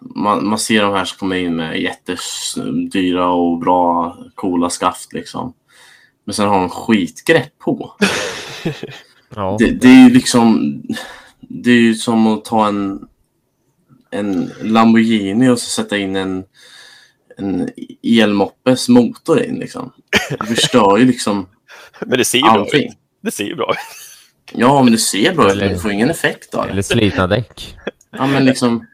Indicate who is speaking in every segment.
Speaker 1: man, man ser de här som kommer in med jättedyra och bra coola skaft liksom. Men sen har de skitgrepp på.
Speaker 2: Ja.
Speaker 1: Det, det är ju liksom... Det är ju som att ta en, en Lamborghini och så sätta in en, en elmoppes motor in liksom. Det förstör ju liksom
Speaker 3: Men det ser ju bra
Speaker 1: allting.
Speaker 3: ut. Det ser ju bra ut.
Speaker 1: Ja, men det ser bra ut,
Speaker 2: Eller-
Speaker 1: men du får ingen effekt av det.
Speaker 2: Eller slitna däck.
Speaker 1: Ja, men liksom...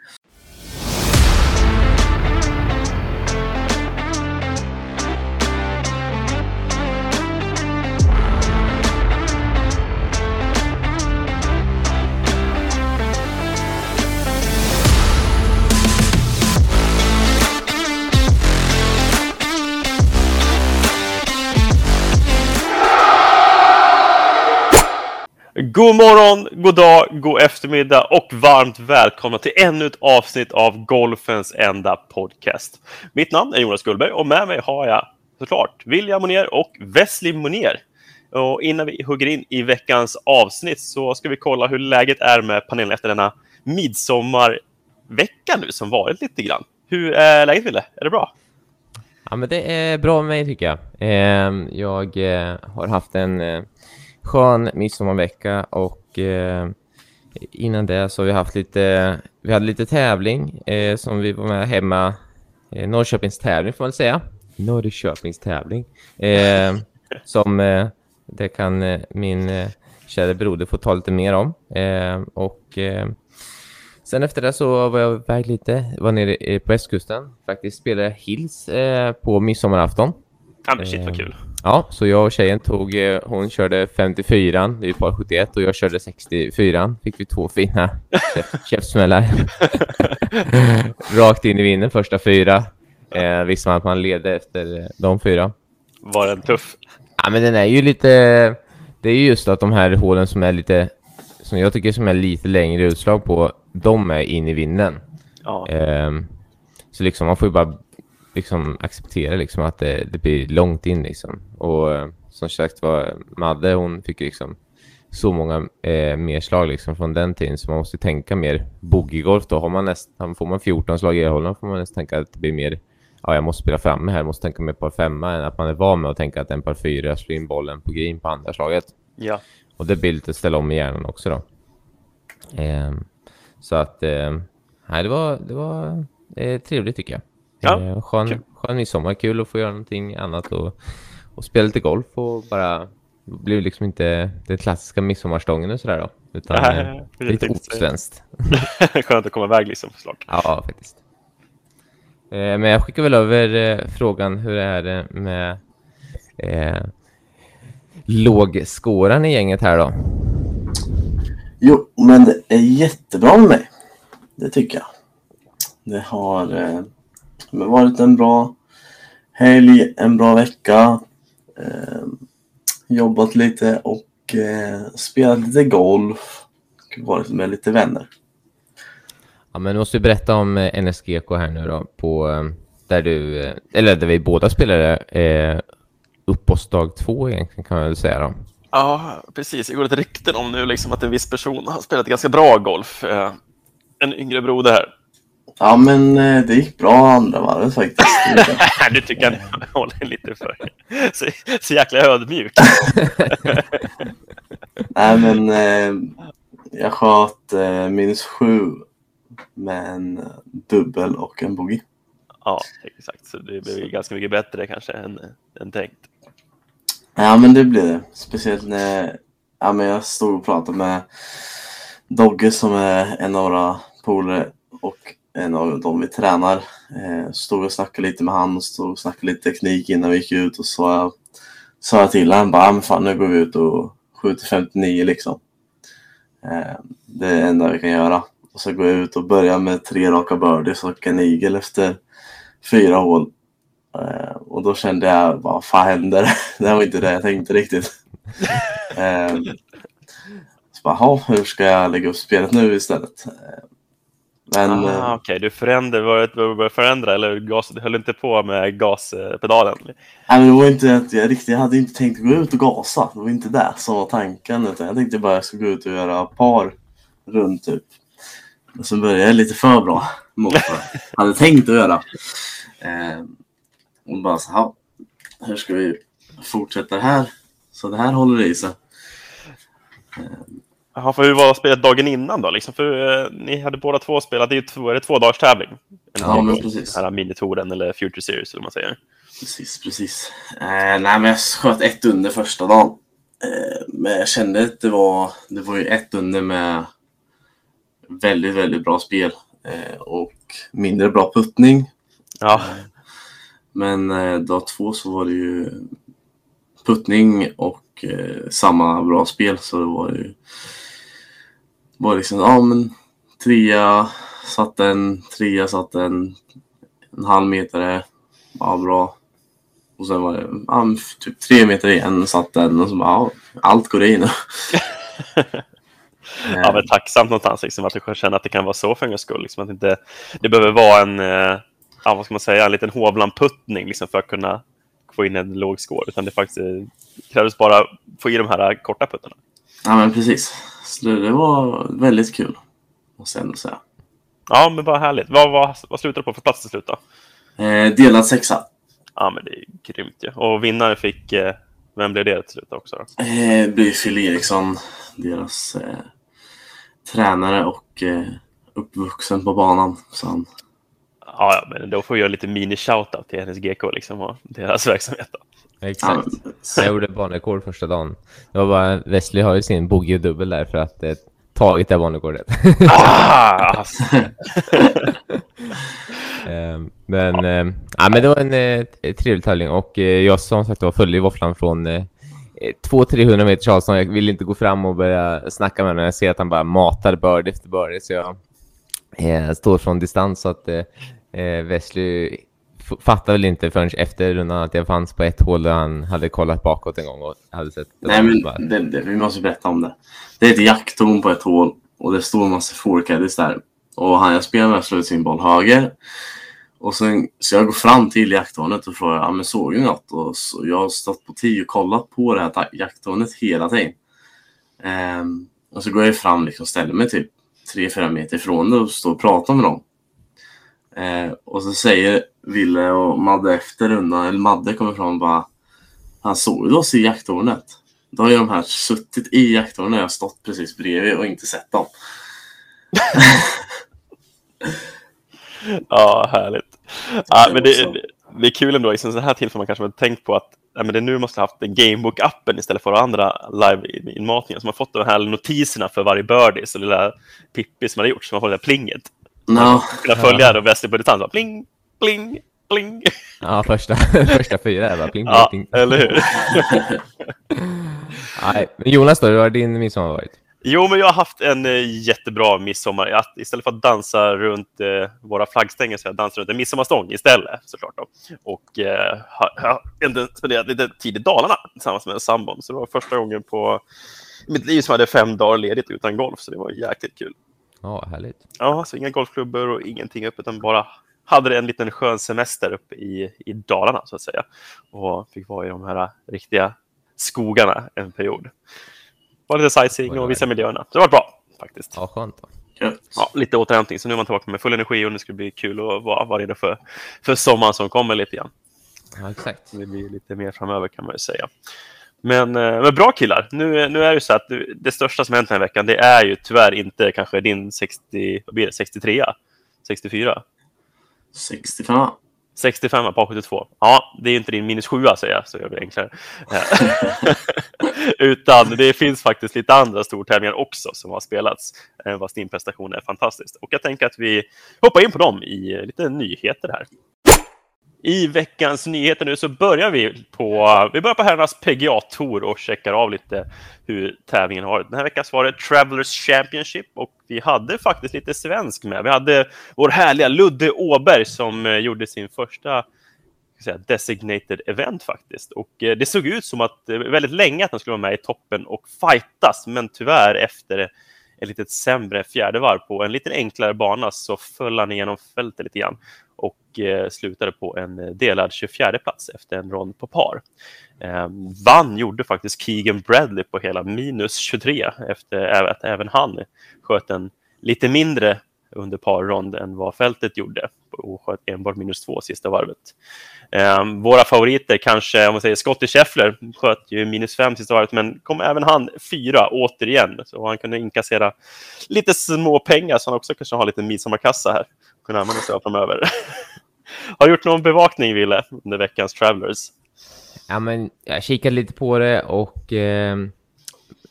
Speaker 3: God morgon, god dag, god eftermiddag och varmt välkomna till ännu ett avsnitt av Golfens enda podcast. Mitt namn är Jonas Gullberg och med mig har jag såklart William Monier och Wesley Monier. Och innan vi hugger in i veckans avsnitt så ska vi kolla hur läget är med panelen efter denna midsommarvecka nu som varit lite grann. Hur är läget Wille? Är det bra?
Speaker 2: Ja, men det är bra med mig tycker jag. Ehm, jag eh, har haft en eh, skön midsommarvecka och eh, innan det så har vi haft lite, vi hade lite tävling eh, som vi var med hemma, eh, Norrköpings tävling får man väl säga. Norrköpings tävling. Eh, som eh, det kan eh, min eh, kära broder få ta lite mer om. Eh, och Sen efter det så var jag iväg lite, var nere på västkusten. Faktiskt spelade Hills eh, på midsommarafton.
Speaker 3: Ja, men shit vad
Speaker 2: Ehm,
Speaker 3: kul.
Speaker 2: Ja, så jag och tjejen tog, eh, hon körde 54, det är ju par 71 och jag körde 64. Fick vi två fina käf- käftsmällar. Rakt in i vinden första fyra. Eh, visste man att man ledde efter eh, de fyra.
Speaker 3: Var den tuff?
Speaker 2: Ja, men den är ju lite... Det är ju just att de här hålen som är lite... Som jag tycker som är lite längre utslag på, de är in i vinden.
Speaker 3: Ja.
Speaker 2: Ehm, så liksom man får ju bara liksom acceptera liksom att det, det blir långt in liksom. Och eh, som sagt var Madde hon fick liksom så många eh, mer slag liksom från den tiden så man måste tänka mer boogiegolf då. Har man nästan, får man 14 slag i hållen får man nästan tänka att det blir mer ja jag måste spela framme här, jag måste tänka mer par femma än att man är van med att tänka att en par fyra slår in bollen på green på andra slaget.
Speaker 3: ja.
Speaker 2: Och det blir lite ställa om i hjärnan också då. Ehm, så att, ehm, nej det var, det var eh, trevligt tycker jag.
Speaker 3: Ja,
Speaker 2: Eh, skön,
Speaker 3: kul.
Speaker 2: skön midsommar, kul att få göra någonting annat och, och spela lite golf och bara, det blir liksom inte den klassiska midsommarstången och sådär då. Utan
Speaker 3: Nej,
Speaker 2: eh,
Speaker 3: det
Speaker 2: lite osvenskt.
Speaker 3: Skönt att komma iväg liksom såklart.
Speaker 2: Ja, faktiskt. Eh, men jag skickar väl över eh, frågan hur är det med eh, lågskåran i gänget här då?
Speaker 1: Jo, men det är jättebra med mig. Det tycker jag. Det har eh, men varit en bra helg, en bra vecka. Eh, jobbat lite och eh, spelat lite golf. Och varit med lite vänner.
Speaker 2: Ja, men du måste ju berätta om eh, NSGK här nu då, på eh, där du, eh, eller där vi båda spelade eh, uppåsdag två egentligen kan man väl säga då.
Speaker 3: Ja, precis. Det går lite rykten om nu liksom att en viss person har spelat ganska bra golf. Eh, En yngre broder här.
Speaker 1: Ja, men eh, det gick bra andra varvet faktiskt. Det gjorde det.
Speaker 3: Du tycker håller lite för... Så, så jäkla ödmjuk.
Speaker 1: Nej, men eh, jag sköt eh, minus sju med en dubbel och en bogey.
Speaker 3: Ja, exakt. Så det blir ganska mycket bättre kanske än, än tänkt.
Speaker 1: Ja, men det blir det. Speciellt när ja, men jag stod och pratade med Dogge som är en av våra polare och en av dem vi tränar. Eh, stod och snackade lite med han och stod och snackade lite teknik innan vi gick ut och så sa jag till honom bara, "Ja, men fan nu går vi ut och skjuter 59 liksom. Eh, det är det enda vi kan göra. Och så går jag ut och börjar med tre raka birdies och en eagle efter fyra hål. Eh, och då kände jag, vad fan händer? det var inte det jag tänkte riktigt. eh, så bara, "Jaha, hur ska jag lägga upp spelet nu istället? Eh, men
Speaker 3: ah,
Speaker 1: eh,
Speaker 3: Okej, du förändrade, började förändra eller gas, du höll inte på med gaspedalen?
Speaker 1: nej, men det var inte att jag riktigt, jag hade inte tänkt gå ut och gasa. Det var inte det som var tanken. Utan jag tänkte bara att jag skulle gå ut och göra par runt typ och så började jag lite för bra mot vad jag hade tänkt att göra. Eh, och bara så här, hur ska vi fortsätta här? Så det här håller i sig.
Speaker 3: Jaha, för hur var spelet dagen innan då? Liksom, för eh, ni hade båda två spelat, det är ju två, är det två dagars tävling.
Speaker 1: Ja, men precis.
Speaker 3: Den här minitouren eller Future Series eller vad man säger.
Speaker 1: Precis, precis. Eh, nej, men jag sköt ett under första dagen. Eh, men jag kände att det var, det var ju ett under med väldigt, väldigt bra spel eh, och mindre bra puttning.
Speaker 3: Ja,
Speaker 1: Men eh, dag två så var det ju puttning och eh, samma bra spel så det var ju var liksom, ja men trea satt en, trea satt en, en halv meter, ja bra. Och sen var det ja, men typ tre meter igen satt den och så bara, ja, allt går i nu.
Speaker 3: ja men tacksamt någonstans liksom, att du känner att det kan vara så för en gångs skull. Liksom, att det, inte, det behöver vara en, eh, ja, vad ska man säga, en liten hovlandputtning liksom, för att kunna få in en låg score. Utan det faktiskt eh, krävs bara få i de här eh, korta puttarna.
Speaker 1: Ja men precis. Så det, det var väldigt kul. Måste jag ändå säga.
Speaker 3: Ja, men vad härligt. Vad, vad, vad slutar du på för plats till slut då?
Speaker 1: Eh, delad sexa.
Speaker 3: Ja, men det är grymt ju. Och vinnare fick, eh, vem blev det till slut också? Då?
Speaker 1: Eh, blir Phil Eriksson, deras eh, tränare och eh, uppvuxen på banan. Så han,
Speaker 3: Ja, ja, men då får göra lite mini-shoutout till NSGK liksom, och deras verksamhet. Då.
Speaker 2: Exakt. Jag gjorde banrekord första dagen. Det var bara, Wesley har ju sin bogey dubbel där för att eh, tagit det banrekordet.
Speaker 3: Ah, alltså.
Speaker 2: Eh, men, eh, ja, men det var en eh, trevlig tävling och eh, jag som sagt var följde våfflan från eh, 200-300 meters avstånd. Jag ville inte gå fram och börja snacka med honom. Jag ser att han bara matar bird efter bird. Så jag eh, står från distans så att eh, eh, Wesley f- fattar väl inte förrän efter rundan att jag fanns på ett hål där han hade kollat bakåt en gång och hade sett.
Speaker 1: nej men
Speaker 2: bara-
Speaker 1: det, det, vi måste berätta om det. Det är ett jakttorn på ett hål och det står en massa forecaddies där. Och han jag spelar med slår ut sin boll höger. Och sen, så jag går fram till jakttornet och frågar, ja men såg du något? Och så, jag har stått på tio och kollat på det här jakttornet hela tiden. Ehm, och så går jag fram liksom och ställer mig typ 3-4 meter ifrån det och står och pratar med dem. Eh, och så säger Ville och Madde efter rundan, eller Madde kommer fram och bara Han såg du oss i jakttornet? Då har ju de här suttit i jakttornet och jag har stått precis bredvid och inte sett dem.
Speaker 3: Ja, härligt. Ja, men det, det, är kul ändå, liksom, så här tillfällen man kanske har tänkt på att ja, men det nu måste ha haft en Gamebook-appen istället för andra live-inmatningar. Som har fått de här notiserna för varje birdie, så lilla Pippi som hade gjort, som har fått det här plinget.
Speaker 1: No.
Speaker 3: Kunna följa det och Wesley på distans. Pling, pling, pling.
Speaker 2: Ja, första, första fyra är bara pling,
Speaker 3: Ja,
Speaker 2: pling.
Speaker 3: eller hur?
Speaker 2: Nej, men Jonas då, hur har din midsommar varit?
Speaker 3: Jo, men jag har haft en eh, jättebra midsommar. Att istället för att dansa runt eh, våra flaggstänger så jag dansat runt en midsommarstång istället, såklart. Då. Och eh, har, ändå spenderat lite tid i Dalarna tillsammans med en sambon. Så det var första gången på mitt liv som jag hade fem dagar ledigt utan golf, så det var jäkligt kul.
Speaker 2: Ja, härligt.
Speaker 3: Ja, så inga golfklubbor och ingenting upp, utan bara hade en liten skön semester uppe i, i Dalarna, så att säga. Och fick vara i de här riktiga skogarna en period. Var lite sightseeing och vissa miljöerna. Så det var bra, faktiskt.
Speaker 2: Ja, skönt. Då.
Speaker 3: Ja, lite återhämtning, så nu är man tillbaka med full energi och det ska bli kul att vara, vara redo för, för sommaren som kommer lite grann.
Speaker 2: Ja, exakt.
Speaker 3: Det blir lite mer framöver kan man ju säga. Men, eh, men bra killar, nu, nu är det så att det, största som hänt den här veckan, det är ju tyvärr inte kanske din 60, vad blir det, 63, 64,
Speaker 1: 65.
Speaker 3: 65 på 72. Ja, det är inte din minus 7 säger jag, så gör vi det enklare. Eh, Utan det finns faktiskt lite andra stortävlingar också som har spelats, eh, vars din prestation är fantastisk. Och jag tänker att vi hoppar in på dem i eh, lite nyheter här. I veckans nyheter nu så börjar vi på, vi börjar på herrarnas PGA Tour och checkar av lite hur tävlingen har varit. Den här veckan så var det Travelers Championship och vi hade faktiskt lite svensk med. Vi hade vår härliga Ludde Åberg som eh, gjorde sin första säga, designated event faktiskt. Och eh, det såg ut som att eh, väldigt länge att han skulle vara med i toppen och fightas, men tyvärr efter ett lite sämre fjärde varv på en lite enklare bana så föll han igenom fältet lite grann och eh, slutade på en eh, delad 24 plats efter en rond på par. Eh, vann gjorde faktiskt Keegan Bradley på hela minus 23 efter att även han sköt en lite mindre under parrond än vad fältet gjorde och sköt enbart minus två sista varvet. Eh, våra favoriter, kanske om man säger Scottie Scheffler, sköt ju minus fem sista varvet, men kom även han fyra återigen. Så han kunde inkassera lite små pengar, så han också kanske har lite midsommarkassa här. Kunna använda sig av framöver. har du gjort någon bevakning, Ville, under veckans Travelers?
Speaker 2: Ja, men jag kikade lite på det och eh,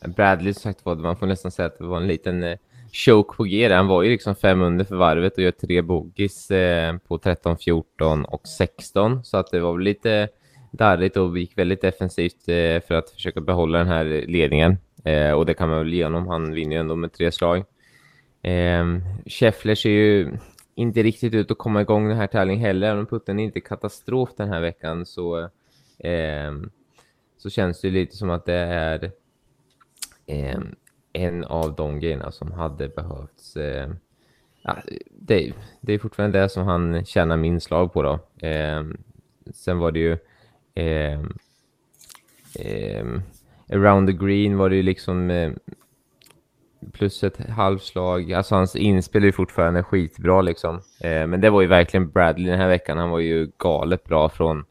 Speaker 2: Bradley, sagt var man får nästan säga att det var en liten eh, choke på G. Han var ju liksom fem under för varvet och gör tre bogies eh, på 13, 14 och 16. Så att det var väl lite darrigt och gick väldigt defensivt eh, för att försöka behålla den här ledningen. Eh, och det kan man väl ge honom. Han vinner ju ändå med tre slag. Eh, Scheffler ser ju inte riktigt ut att komma igång den här tävlingen heller. Även om putten är inte katastrof den här veckan så, eh, så känns det lite som att det är eh, en av de grejerna som hade behövts. Eh, ja, det, det, är fortfarande det som han tjänar min slag på då. Eh, sen var det ju eh, eh, around the green var det ju liksom eh, plus ett halvslag. Alltså hans inspel är fortfarande skitbra liksom. Eh, men det var ju verkligen Bradley den här veckan. Han var ju galet bra från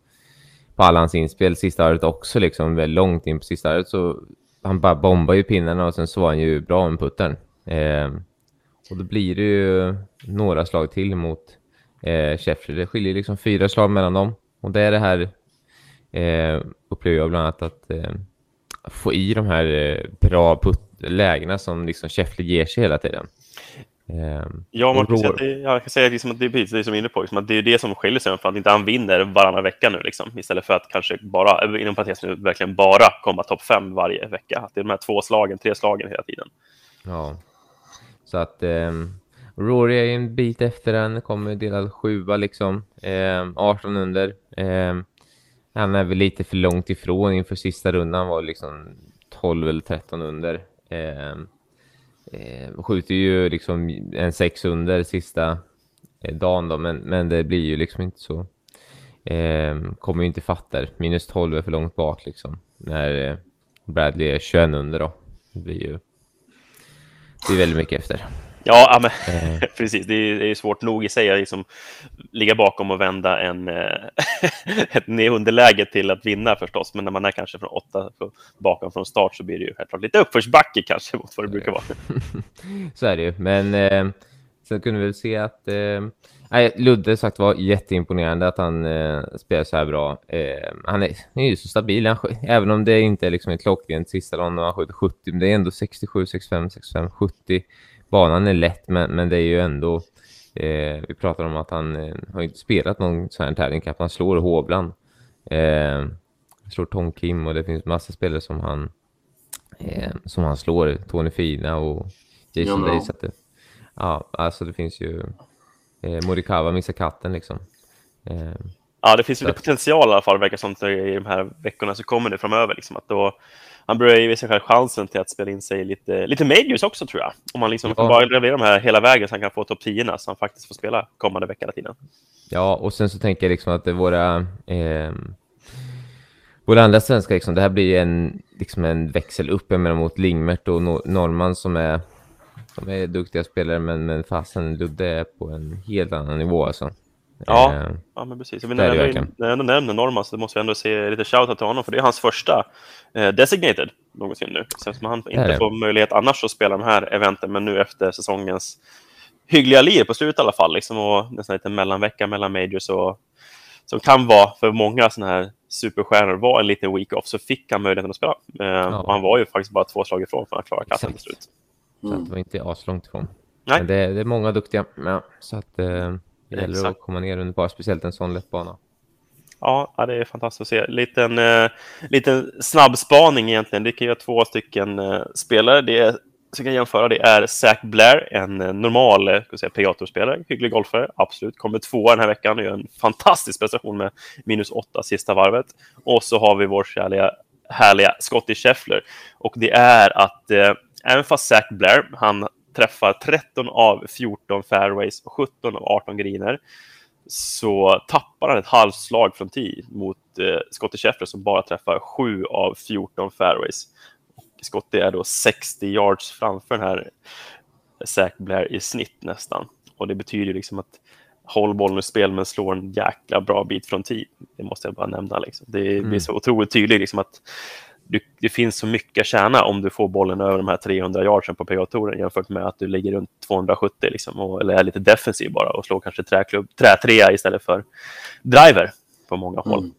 Speaker 2: på alla hans inspel. Sista året också liksom, väldigt långt in på sista året så han bara bombar ju pinnarna och sen så var han ju bra med putten. Eh, och då blir det ju några slag till mot eh, Sheffield. Det skiljer liksom fyra slag mellan dem. Och det är det här, eh, upplever jag bland annat, att eh, få i de här eh, bra lägena som liksom Sheffield ger sig hela tiden.
Speaker 3: Ehm, ja, man kan säga att det, jag kan säga liksom att det är precis det som är inne på. Liksom att det är det som skiljer sig från att inte han vinner varannan vecka nu. Liksom, istället för att kanske bara, inom parentes nu, verkligen bara komma topp fem varje vecka. Att det är de här två slagen, tre slagen hela tiden.
Speaker 2: Ja, så att eh, Rory är en bit efter den, kommer delad sjua liksom. Eh, 18 under. Eh, han är väl lite för långt ifrån inför sista rundan, var liksom 12 eller 13 under. Eh, eh, skjuter ju liksom en sex under sista eh, dagen då, men, men det blir ju liksom inte så. Eh, kommer ju inte fatta Minus 12 är för långt bak liksom. När eh, Bradley är 21 under då. Det blir ju det är väldigt mycket efter.
Speaker 3: Ja, men, eh. precis. Det är, det är, svårt nog i sig att liksom, ligga bakom och vända en, eh, ett underläge till att vinna förstås. Men när man är kanske från åtta bakom från start så blir det ju självklart lite uppförsbacke kanske mot vad det brukar vara.
Speaker 2: så är det ju. Men eh, sen kunde vi väl se att eh, Ludde sagt var jätteimponerande att han eh, spelar så här bra. Eh, han är, är ju så stabil. Han, även om det inte är liksom ett klockrent sista dagen och han skjuter 70, men det är ändå 67, 65, 65, 70 banan är lätt, men, men det är ju ändå... Eh, vi pratar om att han eh, har inte spelat någon sån här tävling. Han slår Hovland. Eh, slår Tom Kim och det finns massa spelare som han, eh, som han slår. Tony Fina och Jason ja, Day. Det, ja, alltså det finns ju... Eh, Morikawa missar katten liksom. Eh,
Speaker 3: ja, det finns ju potential i alla fall, verkar som, i de här veckorna som kommer nu framöver. Liksom, att då han börjar ge sig själv chansen till att spela in sig lite, lite majors också tror jag. Om man liksom ja. bara de här hela vägen så han kan få topp 10 så han faktiskt får spela kommande vecka hela tiden.
Speaker 2: Ja, och sen så tänker jag liksom att våra eh, våra andra svenskar, liksom, det här blir en, liksom en växel upp menar, mot Lingmert och Norman som är, som är duktiga spelare, men, men fasen Ludde är på en helt annan nivå. Alltså.
Speaker 3: Ja, eh, ja men precis. Jag när, jag, när jag ändå nämner Norman så måste jag ändå se lite shoutout till honom, för det är hans första eh, designated någonsin nu. Sen som han inte får möjlighet annars att spela de här eventen, men nu efter säsongens hyggliga lir på slutet i alla fall, liksom, och nästan lite mellanvecka mellan majors och som kan vara för många sådana här superstjärnor var en liten week-off så fick han möjligheten att spela. Eh, ja. Och han var ju faktiskt bara två slag ifrån för att klara kassen till slut.
Speaker 2: Mm. Så det var inte aslångt ifrån. Nej. Men det, det, är många duktiga. Ja, så att, eh, det gäller Exakt. att komma ner under par, speciellt en sån lätt bana.
Speaker 3: Ja, det är fantastiskt att se. Liten, eh, liten snabbspaning egentligen. Det kan ju två stycken eh, spelare. Det är, så kan jämföra. Det är Zach Blair, en eh, normal eh, PGA-spelare, hygglig golfare, absolut. Kommer tvåa den här veckan och gör en fantastisk prestation med minus åtta sista varvet. Och så har vi vår kärliga, härliga Scottie Scheffler. Och det är att eh, även fast Zach Blair, han träffar 13 av 14 fairways och 17 av 18 greener så tappar han ett halvslag från 10 mot eh, Scottie Scheffler som bara träffar 7 av 14 fairways. Och Scottie är då 60 yards framför den här Zach Blair i snitt nästan. Och det betyder liksom att håll bollen i spel men slår en jäkla bra bit från tid. Det måste jag bara nämna. Liksom. Det
Speaker 2: Mm.
Speaker 3: blir så otroligt tydligt liksom, att du, det finns så mycket att tjäna om du får bollen över de här 300 yardsen på PGA-touren jämfört med att du ligger runt 270 liksom, och, eller är lite defensiv bara och slår kanske träklubb, trätrea istället för driver på många håll.
Speaker 1: Mm.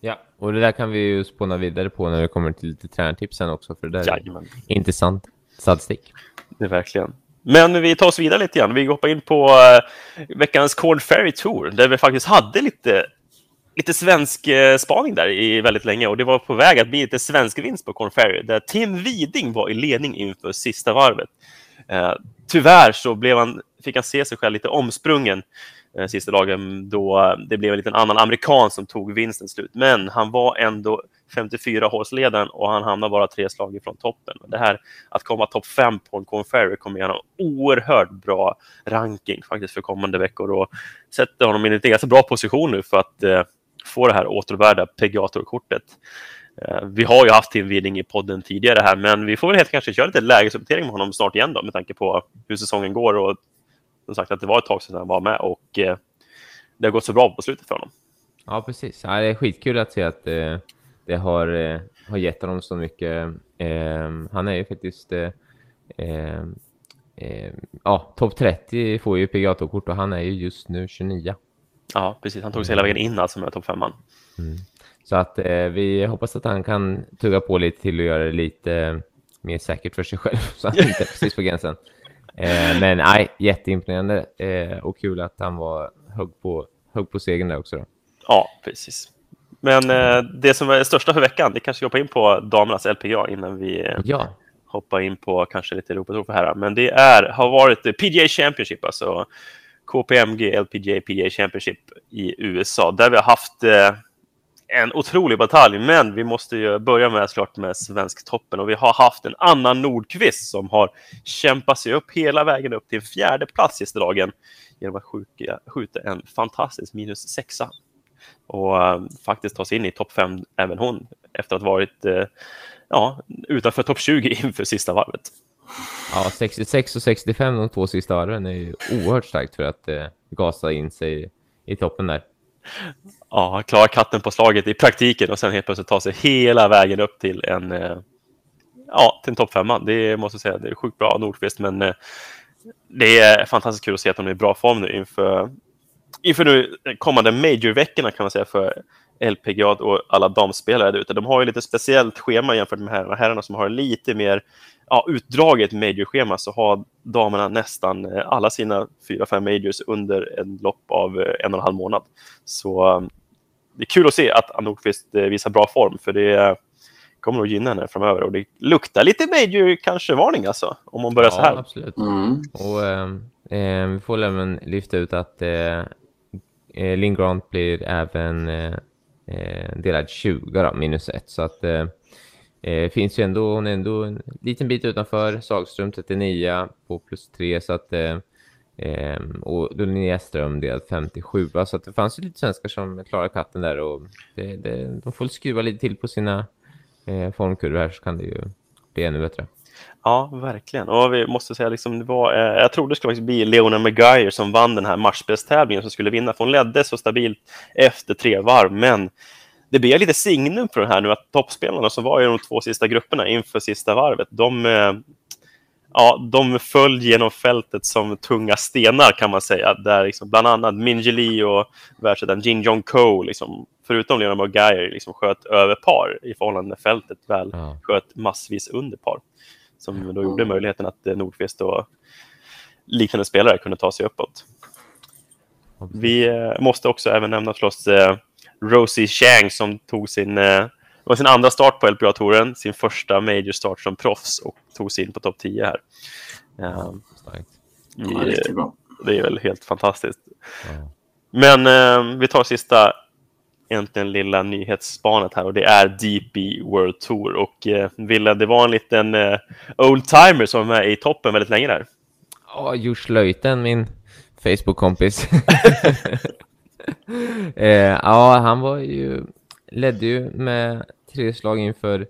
Speaker 2: Ja, och det där kan vi ju spåna vidare på när vi kommer till lite tränartips sen också, för det där är
Speaker 3: Jajamän.
Speaker 2: intressant statistik.
Speaker 3: Det är verkligen. Men vi tar oss vidare lite grann. Vi hoppar in på eh, veckans Corn Ferry Tour där vi faktiskt hade lite, lite svensk eh, spaning där i väldigt länge och det var på väg att bli lite svensk vinst på Corn Ferry där Tim Widing var i ledning inför sista varvet. Eh, tyvärr så blev han, fick han se sig själv lite omsprungen eh, sista dagen då eh, det blev en liten annan amerikan som tog vinsten slut. Men han var ändå 54 hålsledaren och han hamnade bara tre slag ifrån toppen. Det här att komma topp fem på en Corn Ferry kommer ge honom oerhört bra ranking faktiskt för kommande veckor och sätter honom i en ganska bra position nu för att eh, få det här återvärda PGA-kortet. Eh, vi har ju haft Tim Widing i podden tidigare här, men vi får väl helt kanske köra lite lägesuppdatering med honom snart igen då, med tanke på hur säsongen går och som sagt att det var ett tag sedan han var med och eh, det har gått så bra på slutet för honom.
Speaker 2: Ja, precis. Ja, det är skitkul att se att eh, det har, eh, har gett honom så mycket. Eh, han är ju faktiskt eh, eh, eh, ja, topp 30 får ju PGA-kort och han är ju just nu 29.
Speaker 3: Ja, precis. Han tog sig hela vägen in alltså med topp femman.
Speaker 2: Så att eh, vi hoppas att han kan tugga på lite till och göra det lite eh, mer säkert för sig själv så att han inte är precis på gränsen. Eh, men nej, jätteimponerande eh, och kul att han var hög på, hög på segern där också. Då.
Speaker 3: Ja, precis. Men eh, det som är största för veckan, det kanske vi hoppar in på damernas LPGA innan vi eh,
Speaker 2: Ja,
Speaker 3: hoppar in på kanske lite Europatour för herrar. Men det är, har varit PGA Championship, alltså KPMG LPGA PGA Championship i USA, där vi har haft eh, en otrolig batalj. Men vi måste ju börja med såklart med Svensktoppen och vi har haft en annan Nordqvist som har kämpat sig upp hela vägen upp till en fjärde plats sista dagen genom att skjuta, skjuta en fantastisk minus sexa och eh, faktiskt ta sig in i topp fem även hon efter att ha varit eh, ja, utanför topp 20 inför sista varvet
Speaker 2: ja, 66 och 65 de två sista varven är ju oerhört starkt för att eh, gasa in sig i toppen där.
Speaker 3: Ja, klara katten på slaget i praktiken och sen helt plötsligt ta sig hela vägen upp till en, eh, ja, till en toppfemma. Det måste jag säga, det är sjukt bra Nordqvist, men eh, det är fantastiskt kul att se att de är i bra form nu inför, inför nu kommande majorveckorna kan man säga för LPGA och alla damspelare där ute. De har ju lite speciellt schema jämfört med herrarna. Herrarna som har lite mer ja, utdraget majorschema så har damerna nästan eh, alla sina fyra, fem majors under en lopp av eh, en och en halv månad. Så eh, det är kul att se att Ann Nordqvist visar bra form för det kommer att gynna henne framöver och det luktar lite major kanske varning alltså om hon börjar så
Speaker 2: Ja,
Speaker 3: här.
Speaker 2: absolut.
Speaker 1: Mm.
Speaker 2: Och eh, vi får även lyfta ut att eh, Linn Grant blir även eh, delad 20 då, minus 1. Så att eh, eh, finns ju ändå, hon är ändå en liten bit utanför. Sagström 39 på plus 3 så att eh, ehm, och Linnea Ström delad 57. Så att det fanns ju lite svenskar som klarade katten där och det, det, de får skruva lite till på sina eh, formkurvor här så kan det ju bli ännu bättre.
Speaker 3: Ja, verkligen. Och vi måste säga, liksom, det var, eh, jag trodde det skulle bli liksom Leona Maguire som vann den här matchspelstävlingen som skulle vinna, för hon ledde så stabilt efter tre varv. Men det blir lite signum för den här nu att toppspelarna som var i de två sista grupperna inför sista varvet, de, eh, ja, de föll genom fältet som tunga stenar kan man säga. Där liksom bland annat Minji Lee och världsledaren Jin Jong Ko, liksom, förutom Leona Maguire, liksom sköt över par i förhållande när fältet väl
Speaker 2: Ja.
Speaker 3: sköt massvis under par. Som då gjorde möjligheten att eh, Nordqvist och liknande spelare kunde ta sig uppåt. Vi eh, måste också även nämna förstås Rosie Chang som tog sin, eh, var sin andra start på LPGA-touren, sin första major start som proffs och tog sig in på topp 10 här. Eh,
Speaker 2: Starkt.
Speaker 1: Ja,
Speaker 3: det är väl helt fantastiskt.
Speaker 2: Ja.
Speaker 3: Men eh, vi tar sista egentligen lilla nyhetsspanet här och det är DP World Tour. Och eh, Wille, det var en liten eh, old-timer som var med i toppen väldigt länge där.
Speaker 2: Ja, Josh Löjten, min Facebook-kompis. eh, ja, han var ju, ledde ju med tre slag inför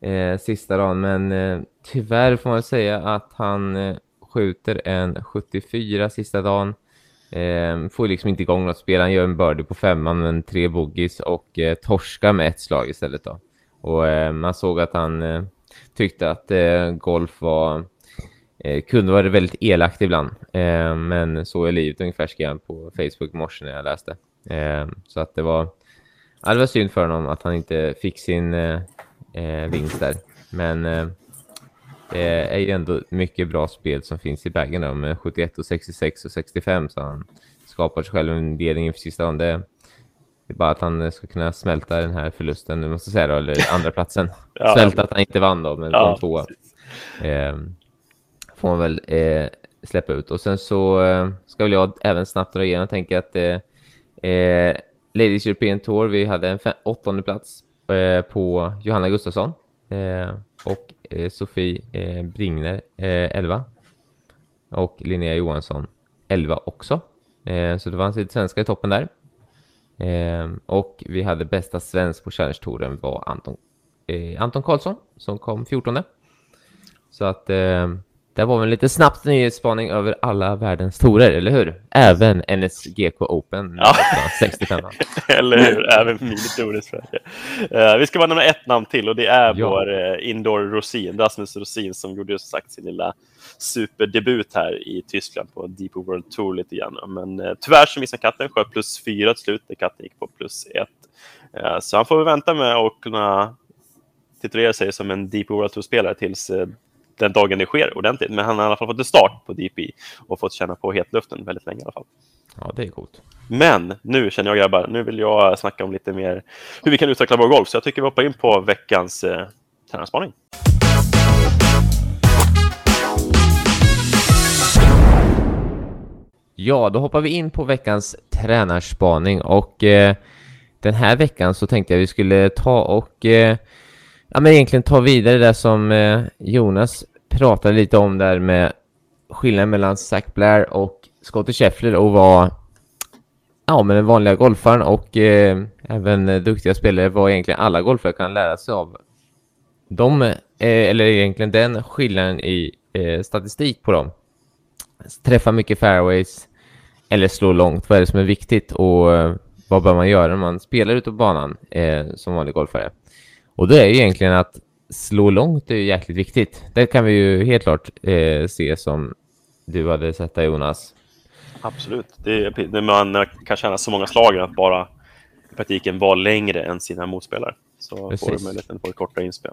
Speaker 2: eh, sista dagen, men eh, tyvärr får man säga att han eh, skjuter en 74 sista dagen Eh, får liksom inte igång något spel. Han gör en birdie på femman men tre bogeys och eh, torskar med ett slag istället då. Och eh, man såg att han eh, tyckte att eh, golf var eh, kunde vara väldigt elakt ibland. Eh, men så är livet ungefär skrev han på Facebook i morse när jag läste. Eh, så att det var, ja, det var synd för honom att han inte fick sin eh, eh, vinst där. Men eh, det är ju ändå mycket bra spel som finns i bagen med 71 och 66 och 65 så han skapar sig själv en ledning inför sista dagen. Det, det är bara att han ska kunna smälta den här förlusten, nu måste säga då, eller andra platsen.
Speaker 3: Ja.
Speaker 2: Smälta att han inte vann då, men
Speaker 3: Ja,
Speaker 2: kom tvåa. Får man väl eh, släppa ut. Och sen så eh, ska väl jag även snabbt dra igenom. tänker att eh, eh, Ladies European Tour, vi hade en fem, åttonde plats eh, på Johanna Gustafsson eh, och eh, Sofie eh, Bringner eh, 11 och Linnea Johansson 11 också. Eh, så det var lite svenska i toppen där. Eh, och vi hade bästa svensk på Challenge-touren var Anton, eh, Anton Karlsson som kom 14. Så att eh, det var väl lite snabbt nyhetsspaning över alla världens torer, eller hur? Även NSGK Open,
Speaker 3: Ja.
Speaker 2: 65.
Speaker 3: Eller hur? Även minitorer i Sverige. Eh, vi ska bara nämna ett namn till och det är
Speaker 2: Ja.
Speaker 3: vår uh, Indoor Rosin, Rasmus Rosin, som gjorde som sagt sin lilla superdebut här i Tyskland på Deep World Tour lite grann. Men uh, tyvärr så missade katten, sköt plus fyra till slut, när katten gick på plus ett. Eh, så han får väl vänta med att kunna titulera sig som en Deep World Tour-spelare tills eh, den dagen det sker ordentligt. Men han har i alla fall fått en start på DP och fått känna på hetluften väldigt länge i alla fall.
Speaker 2: Ja, det är coolt.
Speaker 3: Men nu känner jag grabbar, nu vill jag snacka om lite mer hur vi kan utveckla vår golf. Så jag tycker vi hoppar in på veckans eh, tränarspaning.
Speaker 2: Ja, då hoppar vi in på veckans tränarspaning och eh, den här veckan så tänkte jag vi skulle ta och eh, ja, men egentligen ta vidare det som eh, Jonas pratade lite om där med skillnaden mellan Zach Blair och Scottie Scheffler och vad ja, men den vanliga golfaren och eh, även eh, duktiga spelare vad egentligen alla golfare kan lära sig av. De, eh, eller egentligen den skillnaden i eh, statistik på dem. Träffa mycket fairways eller slå långt. Vad är det som är viktigt och eh, vad bör man göra när man spelar ute på banan eh, som vanlig golfare? Och det är ju egentligen att slå långt är ju jäkligt viktigt. Det kan vi ju helt klart eh, se som du hade sett där Jonas.
Speaker 3: Absolut. Det är, när man kan tjäna så många slag att bara i praktiken vara längre än sina motspelare. Så får
Speaker 2: Precis.
Speaker 3: du möjligheten på ett kortare inspel.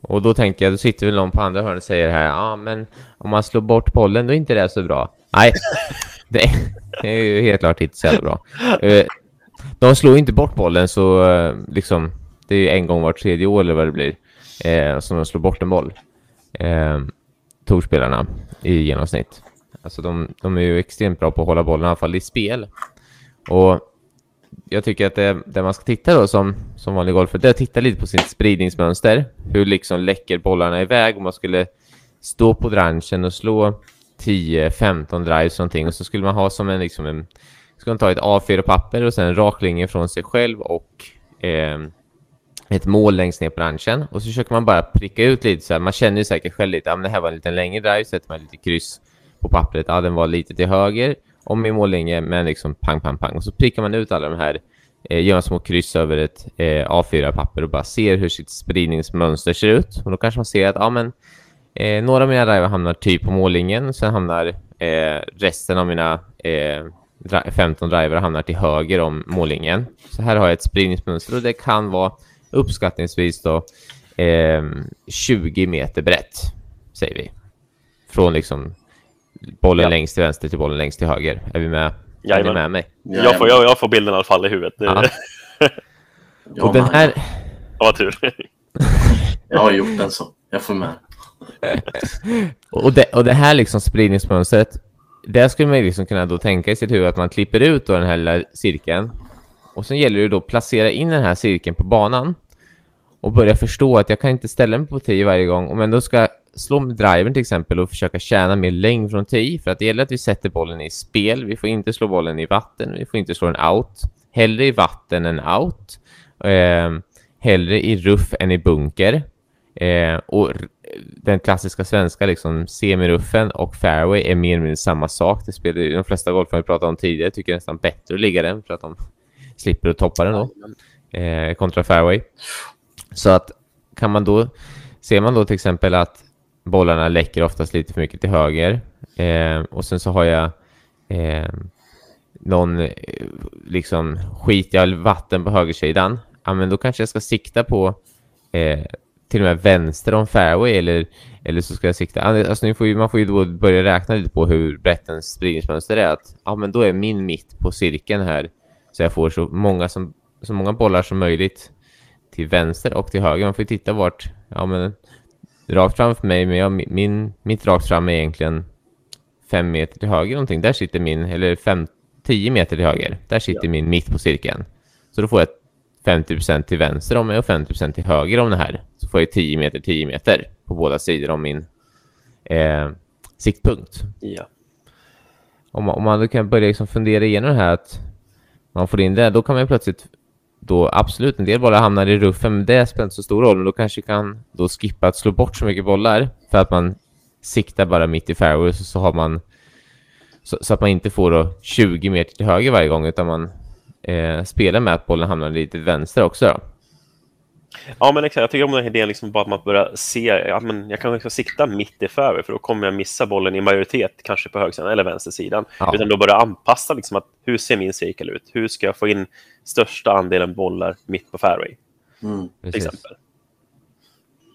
Speaker 2: Och då tänker jag, då sitter väl någon på andra hörnet och säger här, ja ah, men om man slår bort bollen då är inte det så bra. Nej, det, det är ju helt klart inte så jävla bra. Eh, De slår inte bort bollen så eh, liksom, det är ju en gång var tredje år eller vad det blir, eh, som de slår bort en boll. Eh, Torspelarna i genomsnitt. Alltså de, de är ju extremt bra på att hålla bollen i alla fall i spel. Och jag tycker att det, det man ska titta då som, som vanlig golfare, det är att titta lite på sitt spridningsmönster. Hur liksom läcker bollarna iväg om man skulle stå på branschen och slå 10-15 drives någonting och så skulle man ha som en liksom en skulle man ta ett A4-papper och sen en rak linje från sig själv och eh, ett mål längst ner på branschen och så försöker man bara pricka ut lite så här. Man känner ju säkert själv lite, ja men det här var en liten längre drive, sätter man lite kryss på pappret, ja den var lite till höger om min mållinje, men liksom pang, pang, pang. Och så prickar man ut alla de här, eh, gör små kryss över ett eh, A4-papper och bara ser hur sitt spridningsmönster ser ut. Och då kanske man ser att, ja men, eh, några av mina driver hamnar typ på mållinjen, sen hamnar eh, resten av mina eh, 15 driver hamnar till höger om mållinjen. Så här har jag ett spridningsmönster och det kan vara uppskattningsvis då eh, 20 meter brett, säger vi. Från liksom bollen
Speaker 3: Ja.
Speaker 2: längst till vänster till bollen längst till höger. Är vi med? Är ni med mig?
Speaker 3: Jag får, jag, jag får bilden i alla fall i huvudet. Det,
Speaker 2: Ja. Och den här,
Speaker 3: det var tur.
Speaker 1: jag har gjort den så. Jag får med.
Speaker 2: och det, och det här liksom spridningsmönstret, där skulle man liksom kunna då tänka i sitt huvud att man klipper ut då den här lilla cirkeln. Och sen gäller det då att placera in den här cirkeln på banan. Och börja förstå att jag kan inte ställa mig på 10 varje gång. Om jag ändå ska slå med drivern till exempel och försöka tjäna mer längd från 10. För att det gäller att vi sätter bollen i spel. Vi får inte slå bollen i vatten. Vi får inte slå den out. Hellre i vatten än out. Eh, hellre i ruff än i bunker. Eh, och den klassiska svenska liksom semiruffen och fairway är mer eller mindre samma sak. Det spelar de flesta golfare vi pratade om tidigare tycker nästan bättre att ligga den för att de slipper att toppa den då eh, kontra fairway. Så att kan man då, ser man då till exempel att bollarna läcker oftast lite för mycket till höger eh, och sen så har jag eh, någon eh, liksom skitiga vatten på högersidan, ja men då kanske jag ska sikta på eh, till och med vänster om fairway eller, eller så ska jag sikta, alltså, alltså nu får ju, man får ju då börja räkna lite på hur brett en spridningsmönster är, att ja men då är min mitt på cirkeln här så jag får så många, som, så många bollar som möjligt till vänster och till höger. Man får ju titta vart, ja men rakt fram för mig, men jag, min, mitt rakt fram är egentligen fem meter till höger någonting. Där sitter min, eller fem, tio meter till höger. Där sitter min mitt på cirkeln. Så då får jag 50% till vänster om mig och 50 till höger om det här. Så får jag 10 meter, 10 meter på båda sidor om min eh, siktpunkt.
Speaker 3: Ja.
Speaker 2: Om man, om man då kan börja liksom fundera igenom det här att man får in det, då kan man plötsligt då absolut, en del bollar hamnar i ruffen, men det spelar inte så stor roll. Men då kanske kan då skippa att slå bort så mycket bollar för att man siktar bara mitt i fairway så, så har man så, så, att man inte får då 20 meter till höger varje gång utan man eh, spelar med att bollen hamnar lite vänster också. Då.
Speaker 3: Ja, men exakt. Jag tycker om den här idén liksom bara att man börjar se, ja, men jag kan liksom sikta mitt i fairway för då kommer jag missa bollen i majoritet, kanske på högersidan eller vänstersidan.
Speaker 2: Ja.
Speaker 3: Utan då börja anpassa liksom att hur ser min cirkel ut? Hur ska jag få in största andelen bollar mitt på fairway,
Speaker 1: Mm.
Speaker 3: till
Speaker 2: Precis.
Speaker 3: exempel?